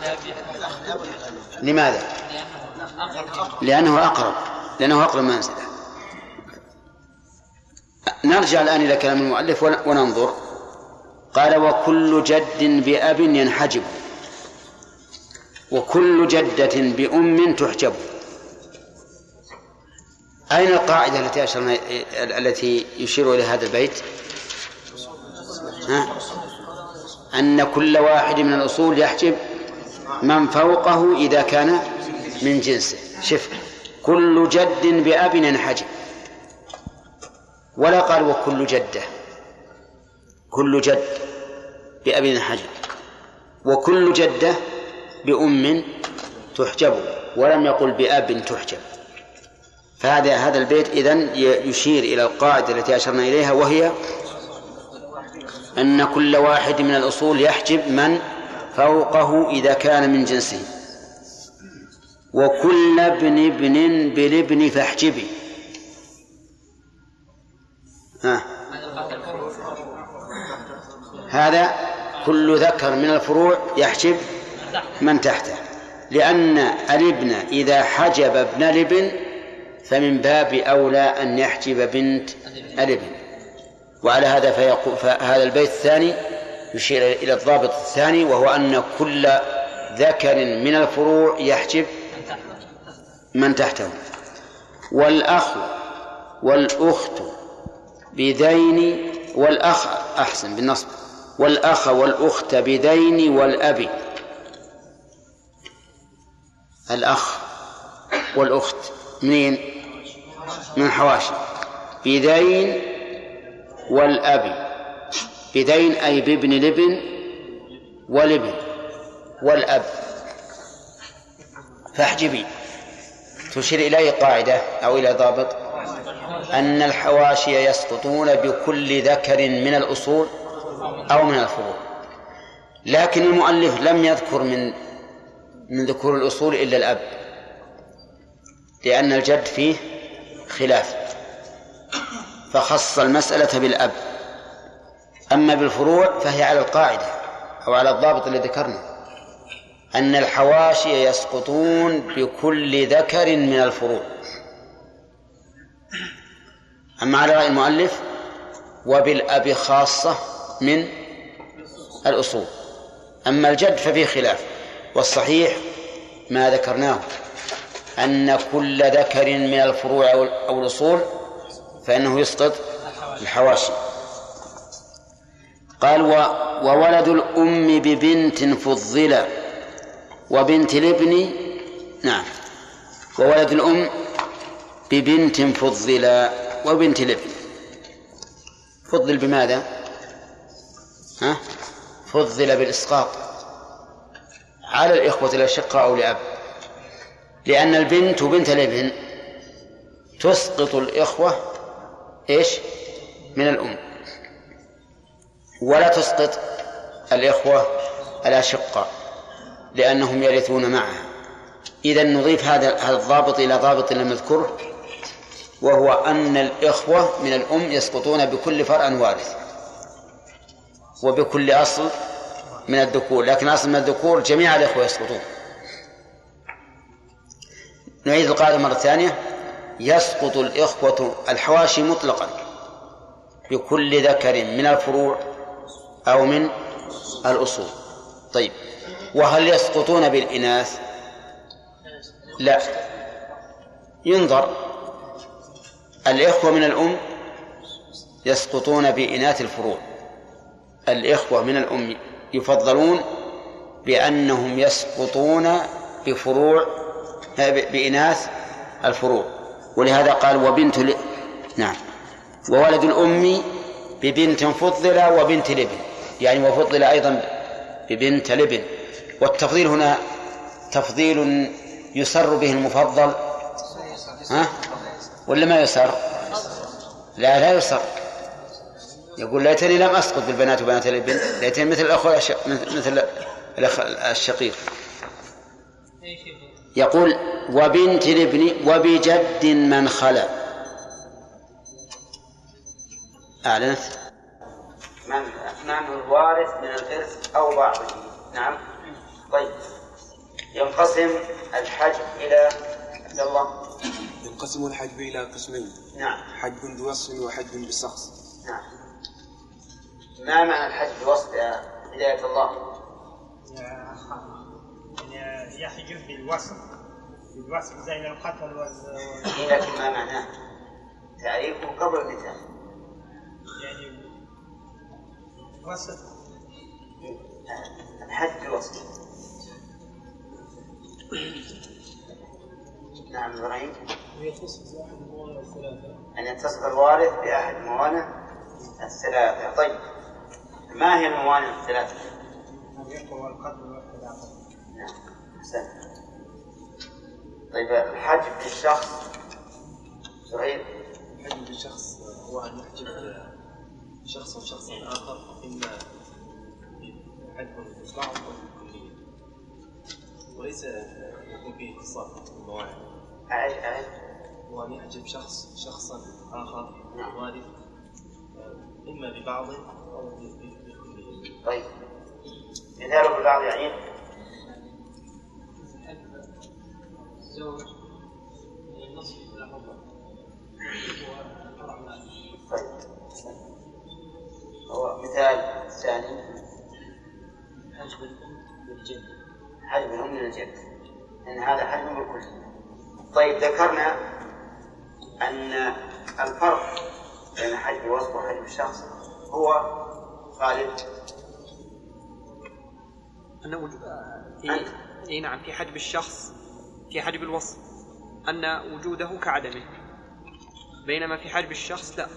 لماذا؟ لأنه أقرب لأنه أقرب منزلة نرجع الآن إلى كلام المؤلف ون- وننظر قال وكل جد بأب ينحجب وكل جدة بأم تحجب أين القاعدة التي أشرنا التي يشير إلى هذا البيت؟ ها؟ أن كل واحد من الأصول يحجب من فوقه إذا كان من جنسه. شف كل جد بأب ينحجب ولا قال وكل جدة. كل جد بأب ينحجب وكل جدة بأم تحجب. ولم يقل بأب تحجب. فهذا هذا البيت إذن يشير إلى القاعدة التي أشرنا إليها وهي أن كل واحد من الأصول يحجب من فوقه إذا كان من جنسه. وكل ابن ابن بالابن فاحجبي ها. هذا كل ذكر من الفروع يحجب من تحته. لأن الابن إذا حجب ابن الابن فمن باب أولى أن يحجب بنت الابن. وعلى هذا فيقول فهذا البيت الثاني يشير إلى الضابط الثاني وهو أن كل ذكر من الفروع يحجب من تحته. والأخ والأخت بذين والأخ أحسن بالنصب. والأخ والأخت بذين والأب. الأخ والأخت منين؟ من حواشي. بذين والأب. بذين أي بابن الابن والابن والأب. فاحجبي. تشير إليه قاعدة أو إلى ضابط. أن الحواشي يسقطون بكل ذكر من الأصول أو من الفروع. لكن المؤلف لم يذكر من من ذكور الأصول إلا الأب. لأن الجد فيه خلاف. فخص المسألة بالأب. أما بالفروع فهي على القاعدة أو على الضابط الذي ذكرنا. أن الحواشي يسقطون بكل ذكر من الفروع. أما على رأي المؤلف وبالأب خاصة من الأصول. أما الجد ففيه خلاف. والصحيح ما ذكرناه أن كل ذكر من الفروع أو الأصول فإنه يسقط الحواشي. قال و وولد الأم ببنت فضل وبنت الابن نعم وولد الأم ببنت فضل وبنت الابن. فضل بماذا؟ ها؟ فضل بالإسقاط. على الإخوة الأشقاء أو لأب. لأن البنت وبنت الابن تسقط الإخوة إيش؟ من الأم. ولا تسقط الإخوة الأشقاء لأنهم يرثون معها. إذا نضيف هذا هذا الضابط إلى ضابط لم نذكره وهو أن الإخوة من الأم يسقطون بكل فرع وارث وبكل أصل من الذكور لكن أصل من الذكور جميع الإخوة يسقطون. نعيد القاعدة مرة ثانية. يسقط الإخوة الحواشي مطلقا بكل ذكر من الفروع أو من الأصول. طيب وهل يسقطون بالإناث؟ لا. ينظر. الإخوة من الأم يسقطون بإناث الفروع. الإخوة من الأم يفضلون بأنهم يسقطون بفروع بإناث الفروع. ولهذا قال وبنت ل... نعم. وولد الأم ببنت فضل وبنت لبن. يعني وفضل أيضا ببنت لبن. والتفضيل هنا تفضيل يسر به المفضل. ها؟ ولا ما يسر؟ لا لا يسر. يقول ليتني لم أسقط بالبنات وبنات الابن ليتني مثل الأخوة مثل الأخ الشقيق. يقول وبنت الابن وبجد من خلا. أعلنت؟ من؟ من الوارث من الإرث أو بعضه. نعم. طيب. ينقسم الحجب إلى عبد الله. ينقسم الحجب إلى قسمين. نعم. حجب بوصف وحجب بشخص. نعم. ما معنى الحجب بوصف يا هداية الله؟ يحجب بالوصف. بالوصف زي القتل وال لكن ما معناه؟ تعريفه قبل المثال يعني الحج بالوصف نعم إبراهيم. من الثلاثة أن يتصف الوارث بأحد موانع الثلاثة. طيب ما هي الموانع الثلاثة؟ الرق والقتل والخلافة نعم أحسنت طيب الحجب للشخص زهير الحجب بشخص هو أن يحجب شخصا شخصا إما حجب بالبعض أو بالكلية وليس يكون فيه اتصال بالمواعيد أعد هو أن يحجب شخص شخصا نعم. وارث آه، إما ببعض أو ب- ب- بالكلية طيب. مثاله بالبعض يعين الزوج له هو مثال ثاني. حجب الأم بالجد حجب الأم من الجد لأن هذا حجب بالكل طيب ذكرنا أن الفرق بين حجب الوصف وحجب الشخص هو خالد أن وجود أنت. في إي نعم في حجب الشخص في حجب الوصف أن وجوده كعدمه. بينما في حجب الشخص لا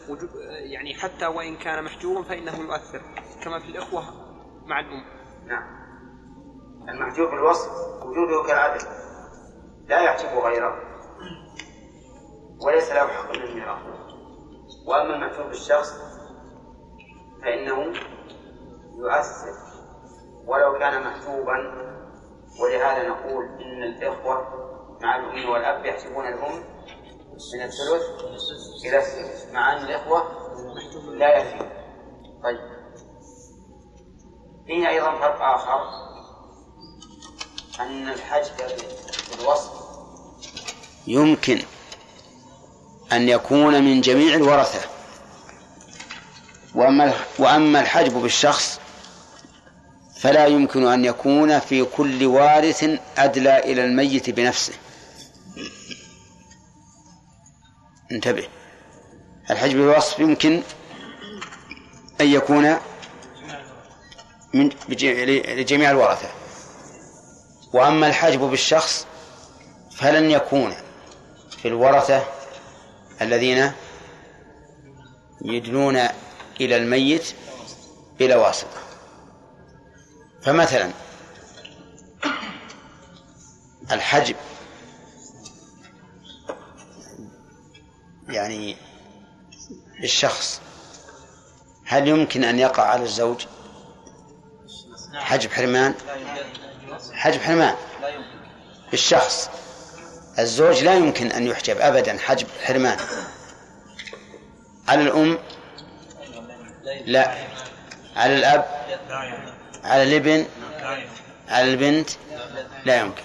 يعني حتى وإن كان محجوبا فإنه يؤثر كما في الإخوة مع الأم. نعم. المحجوب بالوصف وجوده كالعدل. لا يحجب غيره. وليس له حق من الميراث وأما المحجوب بالشخص فإنه يؤثر. ولو كان محجوبا ولهذا نقول إن الإخوة مع الأم والأب يحسبون الأم من الثلث إلى الثلث مع ان الإخوة لا يفي طيب. فيه أيضا فرق آخر أن الحجب بالوصف يمكن أن يكون من جميع الورثة. وأما وأما الحجب بالشخص فلا يمكن أن يكون في كل وارث أدلى إلى الميت بنفسه. انتبه. الحجب بالوصف يمكن أن يكون من لجميع الورثة وأما الحجب بالشخص فلن يكون في الورثة الذين يدلون إلى الميت بلا واسطة. فمثلا الحجب يعني للشخص. هل يمكن أن يقع على الزوج؟ حجب حرمان؟ حجب حرمان. بالشخص الزوج لا يمكن أن يحجب أبدا حجب حرمان. على الأم؟ لا. على الأب؟ على الابن؟ على البنت؟ لا يمكن.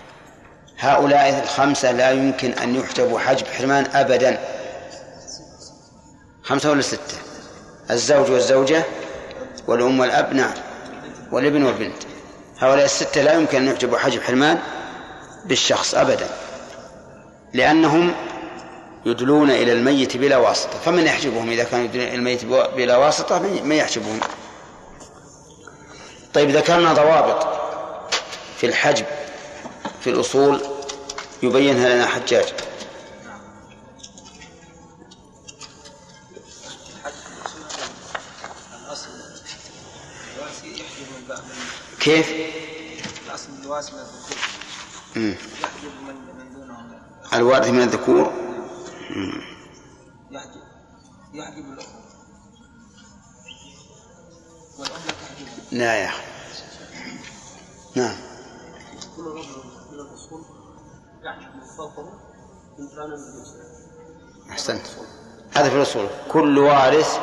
هؤلاء الخمسة لا يمكن أن يحجبوا حجب حرمان أبدا. خمسة ولا ستة؟ الزوج والزوجة والأم والأب نعم والابن والبنت. هؤلاء الستة لا يمكن أن يحجبوا حجب حرمان بالشخص أبدا لأنهم يدلون إلى الميت بلا واسطة. فمن يحجبهم إذا كانوا يدلون إلى الميت بلا واسطة؟ من يحجبهم؟ طيب ذكرنا ضوابط في الحجب في الأصول يبينها لنا حجاج. كيف؟ الأصل الوارث من مم. يحجب من من دونه. الوارث من الذكور؟ يحجب يحجب الأم والأم لا تحجب لا يا أخي. نعم. كل رجل من الأصول يحجب فوقه من أحسنت. هذا في الأصول. كل وارث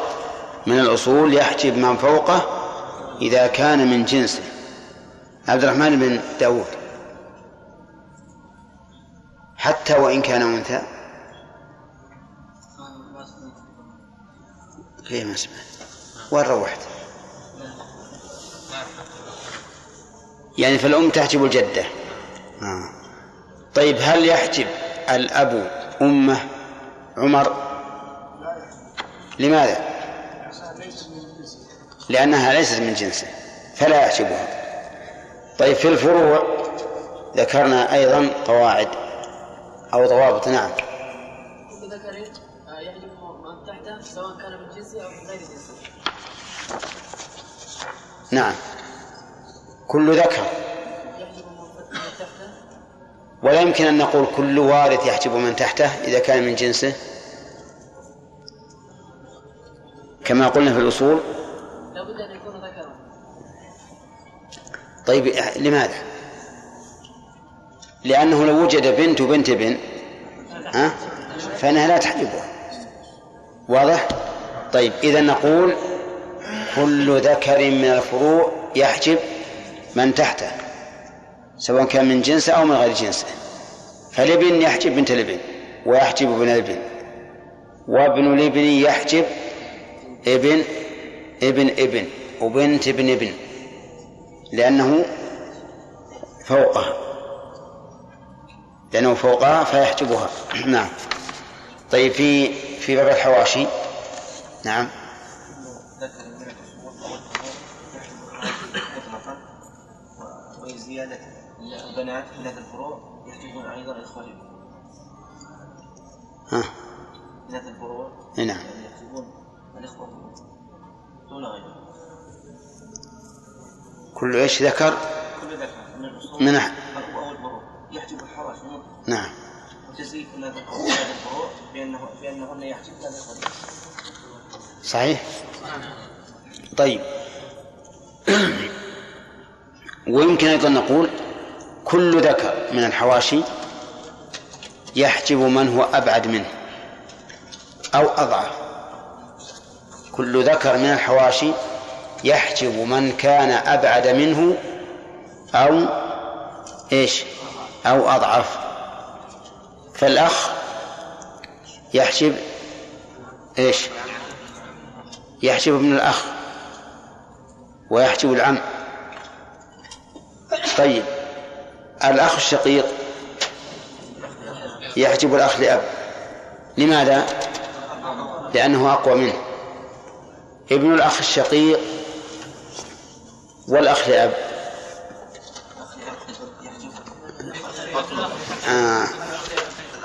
من الأصول يحجب من فوقه إذا كان من جنسه. عبد الرحمن بن داود حتى وإن كان أنثى. كيف ما سمعت؟ وين روحت؟ يعني فالأم تحجب الجدة. آه. طيب هل يحجب الأب أمه عمر؟ لماذا؟ لأنها ليست من جنسه فلا يحجبها. طيب في الفروع ذكرنا أيضا قواعد أو ضوابط نعم. كل ذكر آه، يحجب من تحته سواء كان من جنسه أو من غير جنسه نعم. كل ذكر. يحجب من تحته. ولا يمكن أن نقول كل وارث يحجب من تحته إذا كان من جنسه؟ كما قلنا في الأصول لابد أن يكون ذكرا طيب لماذا؟ لأنه لو وجد بنت وبنت ابن ها؟ فإنها لا تحجبها واضح؟ طيب إذا نقول كل ذكر من الفروع يحجب من تحته سواء كان من جنسه أو من غير جنسه فالابن يحجب بنت الابن ويحجب ابن الابن وابن الابن يحجب ابن ابن ابن وبنت ابن ابن لأنه فوقها. لأنه فوقها فيحجبها. نعم. طيب في في باب الحواشي. نعم. وزيادة البنات هذه الفروع يحجبون أيضا إخوانهم ها هذه الفروع نعم. يعني يحجبون الإخوة دون غيرهم. كل إيش ذكر؟ كل ذكر من أح- يحجب الحواشي نعم. هذه الفروع يحجبن الإخوة صحيح؟ طيب. ويمكن أيضا نقول كل ذكر من الحواشي يحجب من هو أبعد منه أو أضعف. كل ذكر من الحواشي يحجب من كان أبعد منه أو إيش؟ أو أضعف. فالأخ يحجب إيش؟ يحجب ابن الأخ ويحجب العم. طيب. الأخ الشقيق يحجب الأخ لأب. لماذا؟ لأنه أقوى منه. ابن الأخ الشقيق والأخ لأب آه.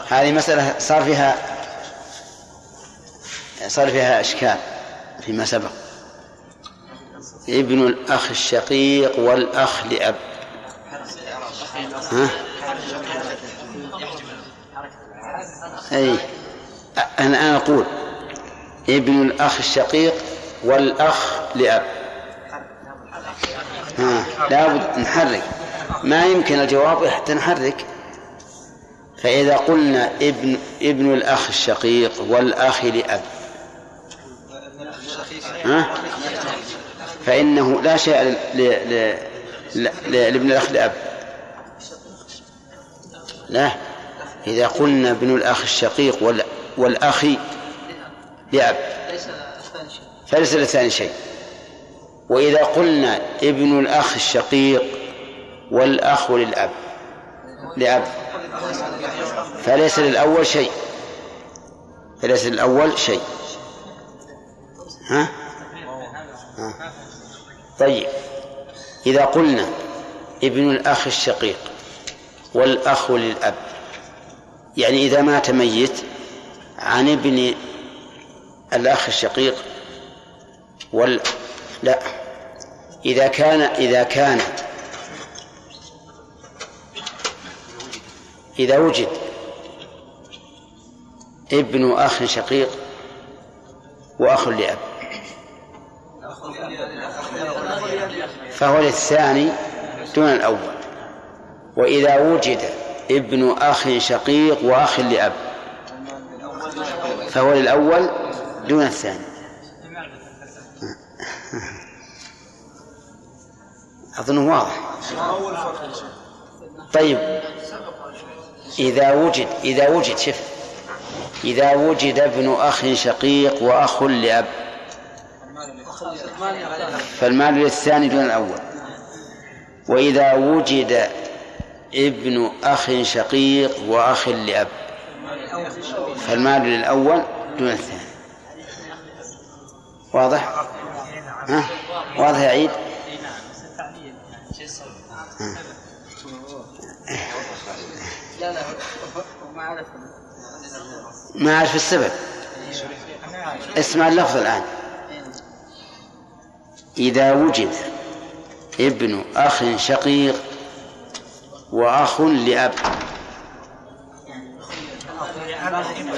هذه مسألة صار فيها صار فيها إشكال فيما سبق. ابن الأخ الشقيق والأخ لأب. ها؟ أي. أنا أقول ابن الأخ الشقيق والأخ لأب. ها لابد نحرك ما يمكن الجواب حتى نحرك فإذا قلنا ابن ابن الأخ الشقيق والأخ لأب. ها؟ فإنه لا شيء ل- ل- ل- لابن الأخ لأب. لا. إذا قلنا ابن الأخ الشقيق وال- والأخ لأب. فليس للثاني شيء. وإذا قلنا ابن الأخ الشقيق والأخ للأب لأب. فليس للأول شيء. فليس للأول شيء. ها؟ ها؟ طيب. إذا قلنا ابن الأخ الشقيق والأخ للأب يعني إذا مات ميت عن ابن الأخ الشقيق وال لا. إذا كان إذا كان إذا وجد ابن أخ شقيق وأخ لأب فهو للثاني دون الأول وإذا وجد ابن أخ شقيق وأخ لأب فهو للأول دون الثاني أظنه واضح. طيب. إذا وجد إذا وجد شف إذا وجد ابن أخ شقيق وأخ لأب. فالمال للثاني دون الأول. وإذا وجد ابن أخ شقيق وأخ لأب. فالمال للأول دون الثاني. واضح؟ ها؟ واضح يا عيد؟ لا لا ما أعرف السبب. اسمع اللفظ الآن. إذا وجد ابن أخ شقيق وأخ لأب.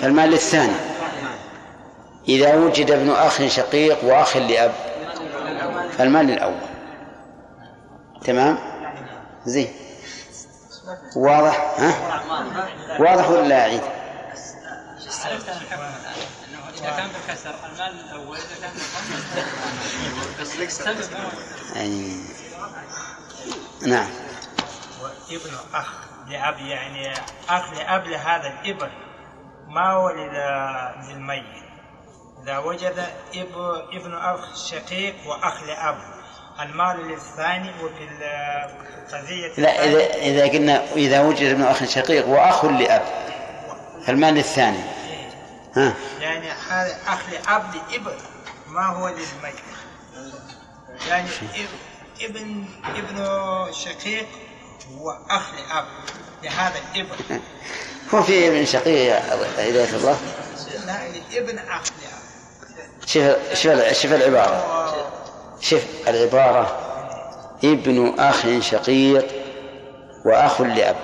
فالمال للثاني إذا وجد ابن أخ شقيق وأخ لأب. فالمال للأول تمام؟ زين. واضح؟ ها؟ واضح ولا لا عيد؟ اذا كان بالكسر المال الأول اذا كان نعم. ابن أخ لأب يعني أخ لأب لهذا الابن. ما هو لل- للميت إذا وجد إب- ابن أخ شقيق وأخ لأب. المال للثاني وفي ال- القضية لا إذا إذا قلنا إذا وجد ابن أخ شقيق وأخ لأب فالمال للثاني ها؟ يعني هذا أخ لأب لإبن ما هو للميت؟ يعني إب- ابن إبن شقيق وأخ لأب لهذا الإبن. هو في ابن شقيق يا هداية الله. لا ابن أخ لأب. شوف شوف شوف العبارة. شوف العبارة ابن أخ شقيق وأخ لأب.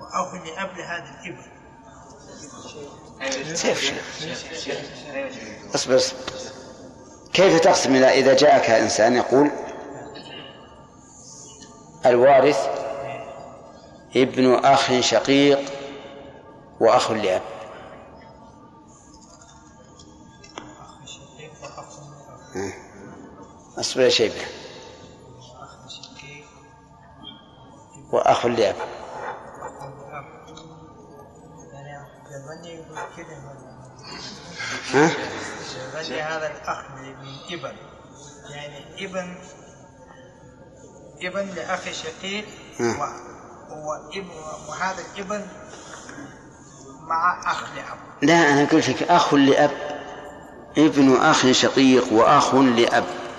وأخ لأب لهذا الإبن. سيف شوف. اصبر اصبر. كيف تقسم إذا جاءك إنسان يقول الوارث ابن أخ شقيق وأخ لأب؟ أصبر يا شيبة وأخ لأب يعني ها؟ هذا الأخ من إبن. يعني إبن إبن لأخ شقيق. وابن وهذا الإبن مع أخ لأب. لا أنا قلت لك أخ لأب ابن أخ شقيق وأخ لأب.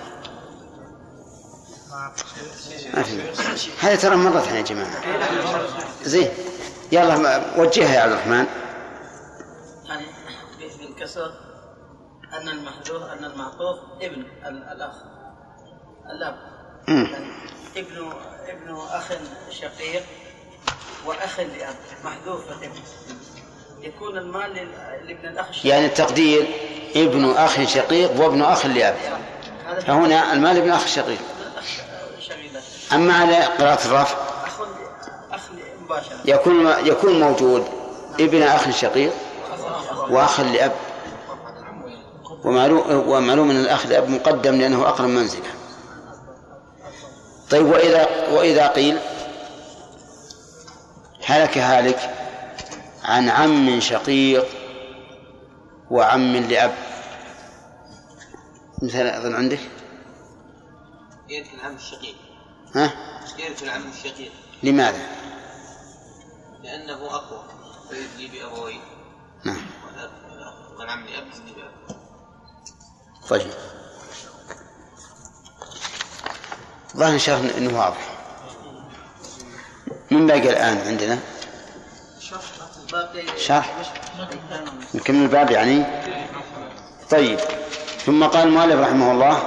ما ما في هذا ترى مرت يا جماعة. زين. يلا وجهها يا عبد الرحمن. يعني بالكسر أن المحذوف أن المعطوف ابن ال- الأخ. الأب. يعني ابن ابن أخ شقيق وأخ لأب. محذوف الابن. يكون المال لابن الأخ الشقيق يعني التقدير ابن أخ شقيق وابن أخ لأب. فهنا المال ابن أخ شقيق. أما على قراءة الرفع يكون يكون موجود ابن أخ شقيق وأخ لأب. ومعلوم أن الأخ لأب مقدم لأنه أقرب منزلة. طيب وإذا وإذا قيل هلك هالك عن عم شقيق وعم لأب. مثال أظن عندك؟ يرث العم الشقيق. ها؟ يرث العم الشقيق؟ لماذا؟ لأنه أقوى. فيجي بأبويه نعم. والعم لأب يجي بأب طيب. ظاهر إن شاء الله إنه واضح. من باقي الآن عندنا؟ شرح نكمل الباب يعني؟ طيب. ثم قال المؤلف رحمه الله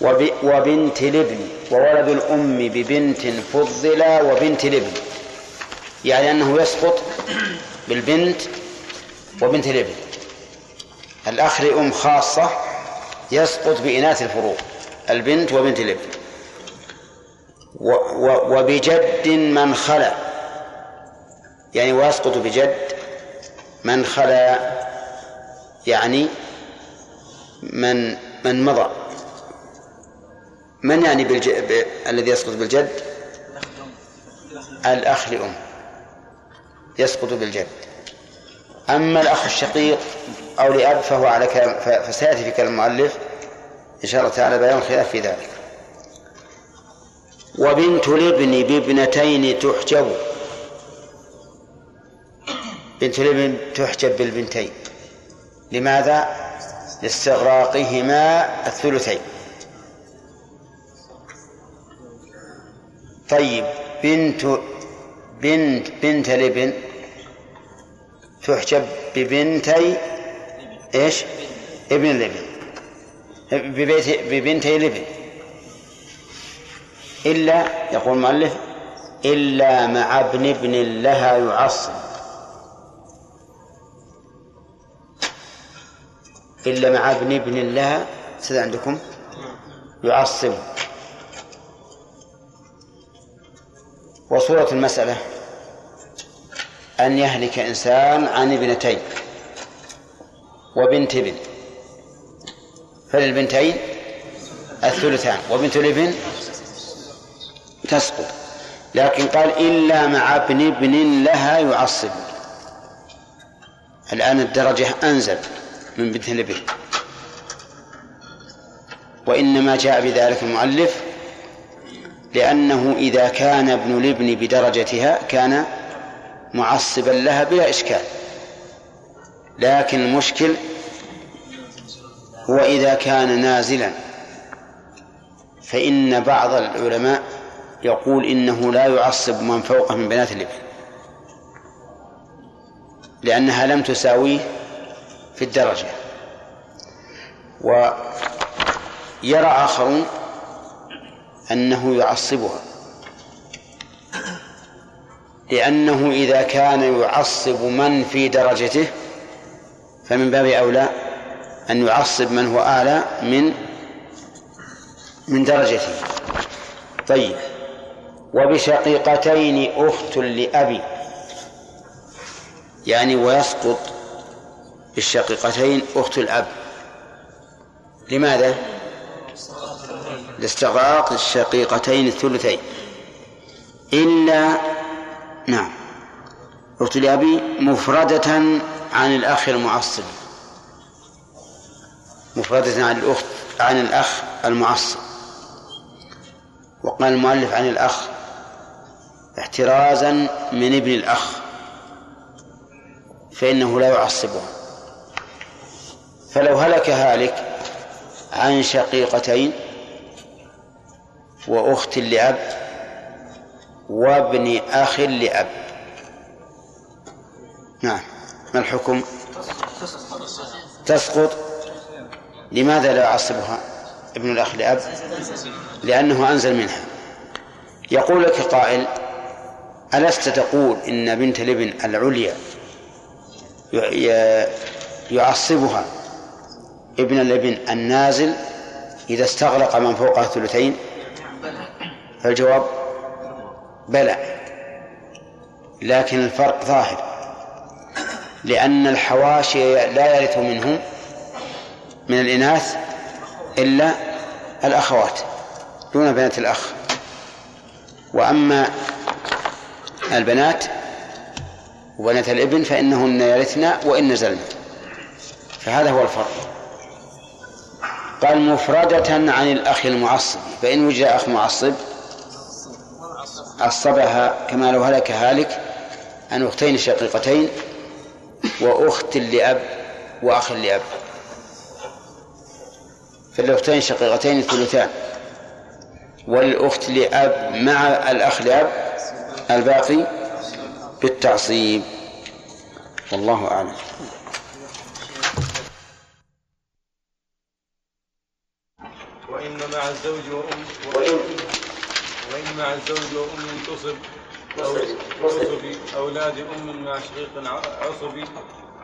وب... وبنت الابن. وولد الأم ببنت فضلا وبنت الابن يعني أنه يسقط بالبنت وبنت الابن الأخ لأم خاصة يسقط بإناث الفروض البنت وبنت الابن و... و... وبجد من خلا. يعني ويسقط بجد من خلا يعني من من مضى. من يعني بالج... ب... الذي يسقط بالجد؟ الأخ لأم. يسقط بالجد. أما الأخ الشقيق أو لأب فهو على كلام. فسيأتي في كلام المؤلف إن شاء الله تعالى بيان الخلاف في ذلك. وبنت الابن بابنتين تحجب. بنت الابن تحجب بالبنتين. لماذا؟ لاستغراقهما الثلثين. طيب بنت بنت بنت الابن تحجب ببنتي إيش؟ ابن الابن ببيت ببنتي الابن إلا يقول المؤلف إلا مع ابن ابن لها يعصب. إلا مع ابن ابن لها سيد عندكم؟ يعصب. وصورة المسألة. أن يهلك إنسان عن ابنتين وبنت ابن. فللبنتين الثلثان وبنت الابن تسقط. لكن قال إلا مع ابن ابن لها يعصب. الآن الدرجة أنزل من بنت الابن. وإنما جاء بذلك المؤلف لأنه إذا كان ابن الابن بدرجتها كان معصبا لها بلا إشكال. لكن المشكل هو إذا كان نازلا. فإن بعض العلماء يقول إنه لا يعصب من فوقه من بنات الابن. لأنها لم تساويه في الدرجة. ويرى آخرون أنه يعصبها. لأنه إذا كان يعصب من في درجته فمن باب أولى أن يعصب من هو أعلى من من درجته. طيب. وبشقيقتين أخت لأبي. يعني ويسقط بالشقيقتين أخت الأب. لماذا؟ لاستغراق الشقيقتين الثلثين. إلا نعم. أخت لأبي مفردة عن الأخ المعصب. مفردة عن الأخت عن الأخ المعصب. وقال المؤلف عن الأخ احترازا من ابن الأخ. فإنه لا يعصبه فلو هلك هالك عن شقيقتين وأخت لأب وابن أخ لأب. نعم. ما الحكم؟ تسقط. لماذا لا يعصبها ابن الأخ لأب؟ لأنه أنزل منها. يقول لك قائل ألست تقول إن بنت الابن العليا يعصبها ابن الابن النازل إذا استغرق من فوقها الثلثين؟ فالجواب بلى. لكن الفرق ظاهر. لأن الحواشي لا يرث منهم من الإناث إلا الأخوات دون بنات الأخ. وأما البنات وبنات الإبن فإنهن يرثن وإن نزلن. فهذا هو الفرق. قال مفردة عن الأخ المعصب. فإن وجد أخ معصب عصبها كما لو هلك هالك عن أختين شقيقتين وأخت لأب وأخ لأب. فالأختين شقيقتين الثلثان والأخت لأب مع الأخ لأب الباقي بالتعصيب. والله أعلم. وإن مع الزوج وأم وإن, وإن مع الزوج وأم تصب عصب أولاد أم مع شقيق عصبي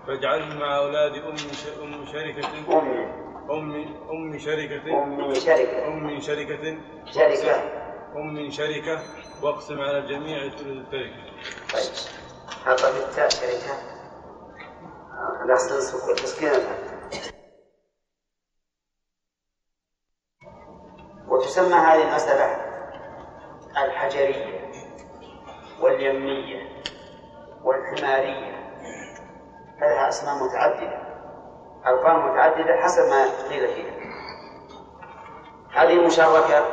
فاجعلهم مع أولاد أم أم شركة. أم. أم شركة. أم شركة. أم شركة. شركة. أم شركة. واقسم على الجميع ثلث التركة. طيب. في التاء شركة. الأصل تسكينة وتسمى هذه المسألة الحجرية واليمية والحمارية لها أسماء متعددة ألقاب متعددة حسب ما قيل فيها. هذه المشاركة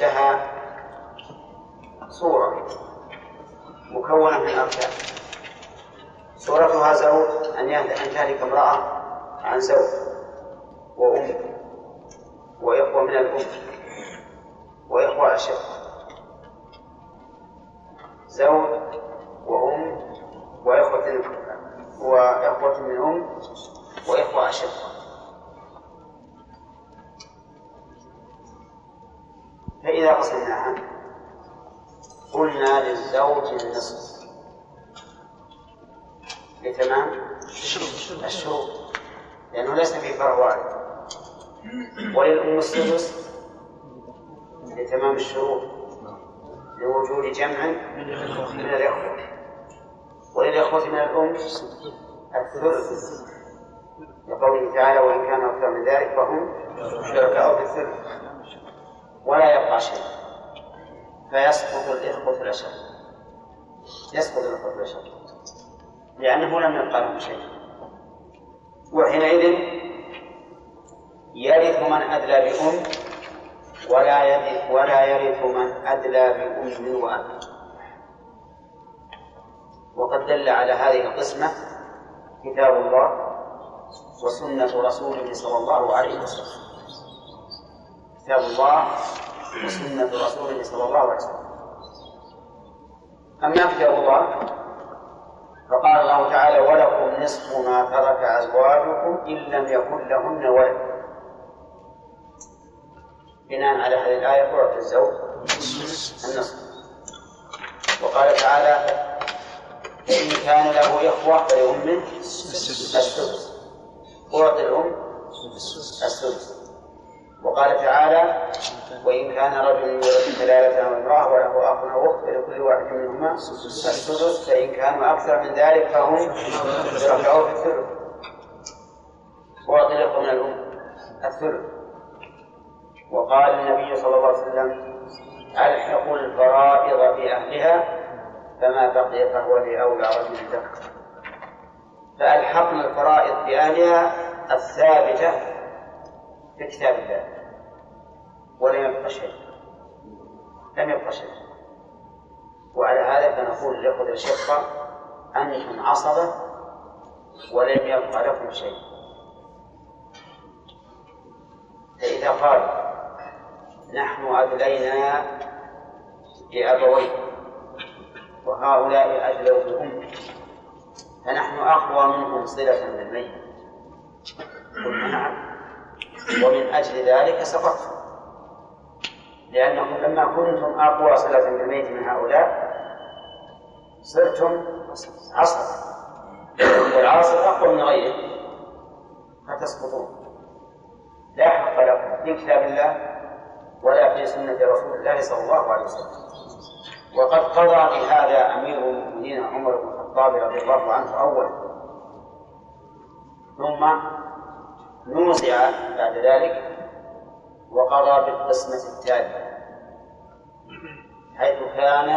لها صورة مكونة من أركان. صورتها زوج أن تهلك امرأة عن زوج وأم وإخوة من الأم. وإخوة أشد زوج وأم وإخوة وإخوة من أم وإخوة أشد فإذا قسمناها قلنا للزوج النصف. لتمام الشروط لأنه ليس في فرع واحد. وللأم السدس لتمام الشروط لوجود جمع من الإخوة. وللإخوة من الأم الثلث. لقوله تعالى وإن كانوا أكثر من ذلك فهم شركاء في الثلث. ولا يبقى شيء. فيسقط الإخوة الأشد يسقط الإخوة الأشد لأنه لم يبقى لهم شيء. وحينئذ يرث من أدلى بأم ولا يرث ولا يرث من أدلى بأم وأب. وقد دل على هذه القسمة كتاب الله وسنة رسوله صلى الله عليه وسلم. كتاب الله وسنة رسوله صلى الله عليه وسلم. أما كتاب الله فقال الله تعالى ولكم نصف ما ترك أزواجكم إن لم يكن لهن ولد. بناء على هذه الآية تعطي الزوج. النصف وقال تعالى إن كان له إخوة فلأمه السدس أعطي الأم السدس وقال تعالى وإن كان رجل يورث كلالة أو امرأة وله أخ أو أخت فلكل واحد منهما السدس فإن كانوا أكثر من ذلك فهم شركاء في الثلث. وأعطي الإخوة من الأم الثلث. وقال النبي صلى الله عليه وسلم ألحقوا الفرائض بأهلها فما بقي فهو لأولى رجل ذكر فألحقنا الفرائض بأهلها الثابتة في كتاب الله ولم يبق شيء لم يبق شيء. وعلى هذا فنقول للإخوة الشقة أنتم عصبة ولم يبق لكم شيء. فإذا قال نحن أدلينا بأبويه وهؤلاء أدلوا بأمه فنحن أقوى منهم صلة بالميت. قلنا نعم. ومن أجل ذلك سقطتم لأنكم لما كنتم أقوى صلة بالميت من هؤلاء صرتم عصر. والعاصر أقوى من غيره فتسقطون. لا حق لكم. في كتاب الله ولا في سنة رسول الله صلى الله عليه وسلم. وقد قضى بهذا أمير المؤمنين عمر بن الخطاب رضي الله عنه أولا. ثم نوزع بعد ذلك وقضى بالقسمة التالية حيث كان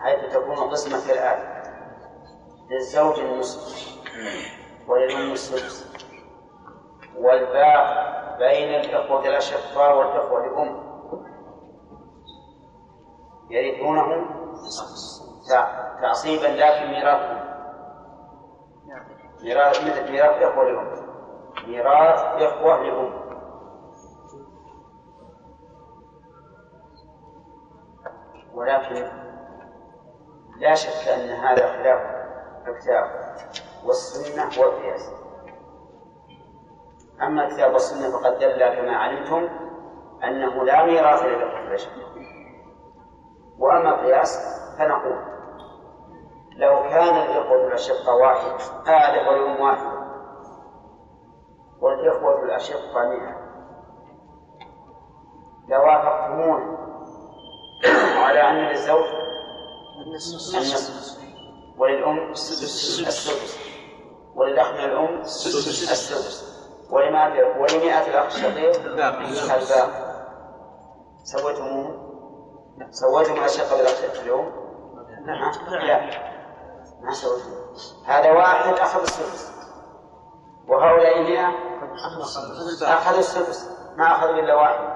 حيث تكون قسمة الآن للزوج النصف وللأم السدس والباء بين الإخوة الأشقاء والإخوة الأم. يرثونه تعصيبا لكن ميراثهم ميراث. ميراث إخوة لأم ميراث إخوة لأم ولكن لا شك أن هذا خلاف الكتاب والسنة والقياس. أما الكتاب والسنة فقد دل كما علمتم أنه لا ميراث للإخوة البشر. وأما القياس فنقول لو كان الإخوة الأشقة واحد آلة والأم واحد. والإخوة الأشقة مئة. لوافقتمون على أن للزوج النصف. وللأم السدس. وللأخ من الأم السدس. ولمئة الأخ الشقيق الباقي. سويتموه. سويتم الأشقة بالأخ اليوم؟ نعم. لا. ما سويتم هذا واحد أخذ السدس. وهؤلاء مئة؟ أخذوا السدس. ما أخذوا إلا واحد.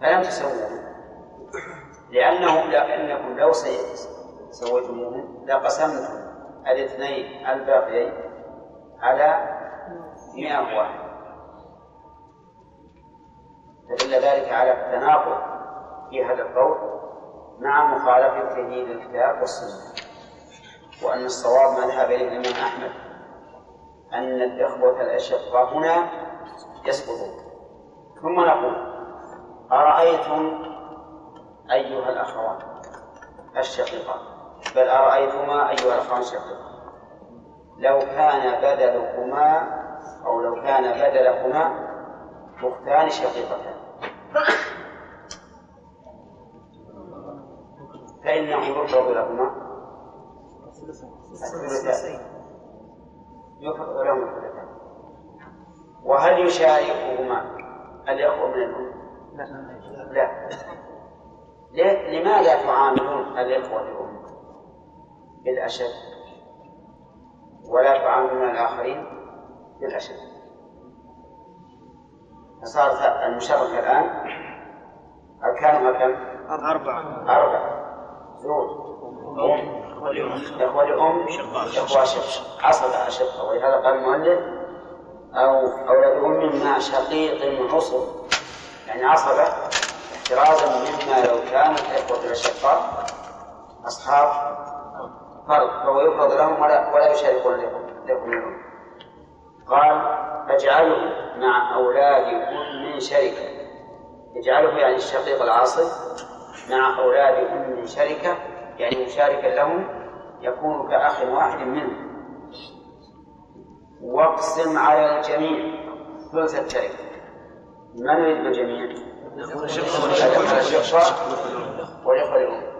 فلم تسووا. لأنه لأنكم لو سويتموهم لقسمتم الاثنين الباقيين على مئة واحد. فدل ذلك على التناقض. في هذا القول مع مخالفته للكتاب والسنة وأن الصواب ما ذهب إليه الإمام أحمد أن الإخوة الأشقاء هنا يسقطون. ثم نقول أرأيتم أيها الأخوان الشقيقان بل أرأيتما أيها الأخوان الشقيقان لو كان بدلكما أو لو كان بدلكما أختان شقيقتان. فإنه يفرض لهما الثلثان يفرض لهما الثلثان وهل يشاركهما الإخوة من الأم؟ لا. لا. لماذا تعاملون الإخوة الأم؟ بالأشد. ولا تعاملون الآخرين بالأشد. فصارت المشاركة الآن أركانها كم؟ أربعة. أربعة. زوج أم إخوة لأم إخوة شقة عصب أشقة ولهذا قال المؤلف أو أولاد أم مع شقيق عصب يعني عصبة احترازا مما لو كانت الإخوة الأشقاء أصحاب فرض فهو يفرض لهم ولا ولا لكم منهم قال اجعله مع أولاد أم شركة. اجعله يعني الشقيق العاصب مع أولاد أم شركة يعني مشاركا لهم يكون كأخ واحد منهم. واقسم على الجميع. ثلث التركة من يريد الجميع؟ والإخوة. الأم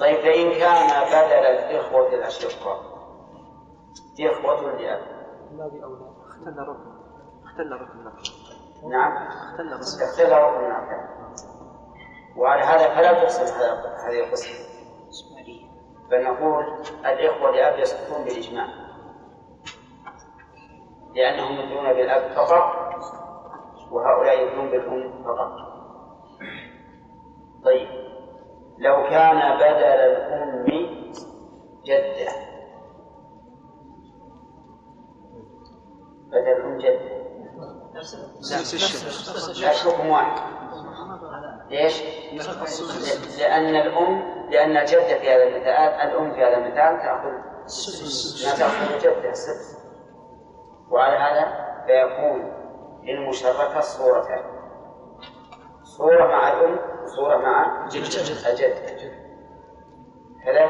طيب فإن كان بدل الإخوة الأشقاء إخوة لأب اختل ركن اختل ركن نعم. اختل ركن اختل ركن وعلى هذا فلا تقسم هذا- هذه القسمة بل نقول الإخوة لأب يسقطون بالإجماع. لأنهم يدلون بالأب فقط وهؤلاء يدلون بالأم فقط. طيب. لو كان بدل الأم جدة. بدل الأم جدة. لا حكم واحد ليش؟ لأن الأم لأن الجدة في هذا المثال الأم في هذا المثال تأخذ ما تأخذ الجدة السدس وعلى هذا فيكون للمشركة صورتان. صورة مع الأم وصورة مع الجدة كذا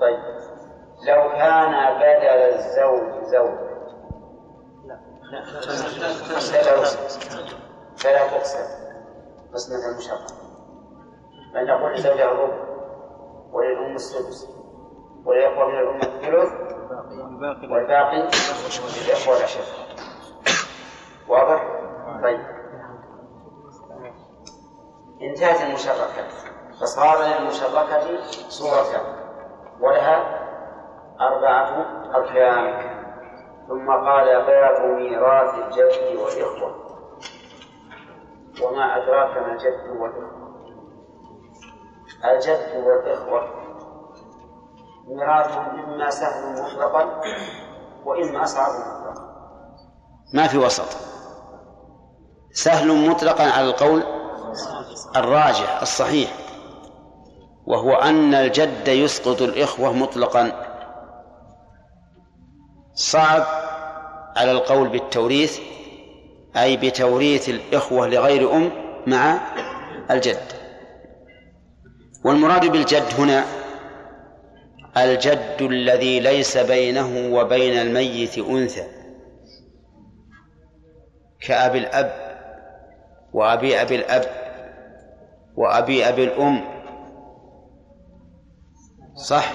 طيب. لو كان بدل الزوج زوج فلا يقسم فلا تقسم قسمة المشركة بل نقول لزوجها الربع وللأم السدس وللإخوة من الأم الثلث والباقي للإخوة الأشقاء واضح؟ طيب. انتهت المشركة فصار للمشركة صورتان ولها أربعة أركان. ثم قال باب ميراث الجد والإخوة. وما أدراك ما الجد والإخوة. الجد والإخوة. ميراثهم إما سهل مطلقا وإما صعب مطلقا. ما في وسط. سهل مطلقا على القول الراجح الصحيح. وهو أن الجد يسقط الإخوة مطلقا. صعب على القول بالتوريث. أي بتوريث الإخوة لغير أم مع الجد. والمراد بالجد هنا الجد الذي ليس بينه وبين الميت أنثى. كأبي الأب وأبي أبي الأب وأبي أبي الأم. صح؟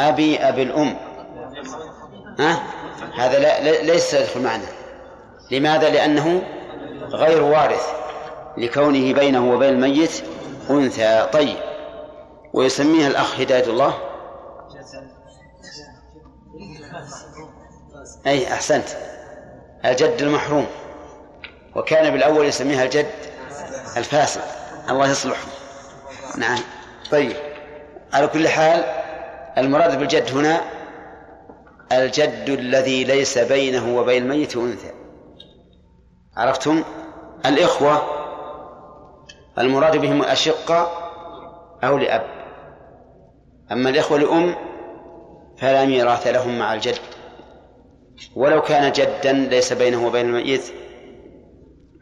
أبي أبي الأم. ها؟ هذا لا ليس يدخل معنا. لماذا؟ لأنه غير وارث لكونه بينه وبين الميت أنثى. طيب ويسميها الأخ هداية الله؟ أي أحسنت. الجد المحروم. وكان بالأول يسميها الجد الفاسد الله يصلحه. نعم. طيب. على كل حال المراد بالجد هنا الجد الذي ليس بينه وبين الميت أنثى. عرفتم؟ الإخوة المراد بهم أشقة أو لأب. أما الإخوة لأم فلا ميراث لهم مع الجد. ولو كان جدا ليس بينه وبين الميت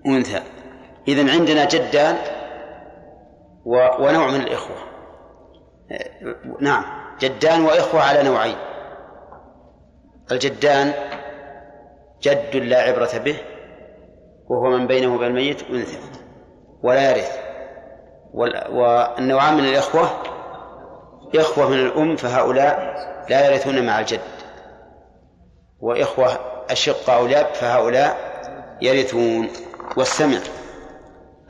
أنثى. إذن عندنا جدان. ونوع من الإخوة. نعم جدان وإخوة على نوعين. الجدان جد لا عبرة به وهو من بينه وبين الميت أنثى ولا يرث. وال- والنوعان من الإخوة إخوة من الأم فهؤلاء لا يرثون مع الجد. وإخوة أشقة أو لأب فهؤلاء يرثون. والسمع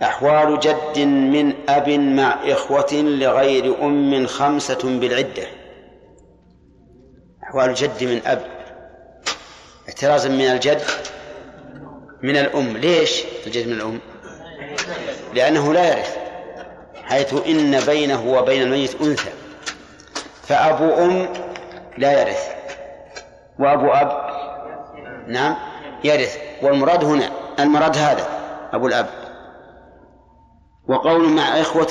أحوال جد من أب مع إخوة لغير أم خمسة بالعدة. أحوال جد من أب. احترازا من الجد من الأم. ليش الجد من الأم؟ لأنه لا يرث حيث إن بينه وبين الميت أنثى. فأبو أم لا يرث. وأبو أب؟ نعم يرث. والمراد هنا المراد هذا أبو الأب. وقول مع إخوة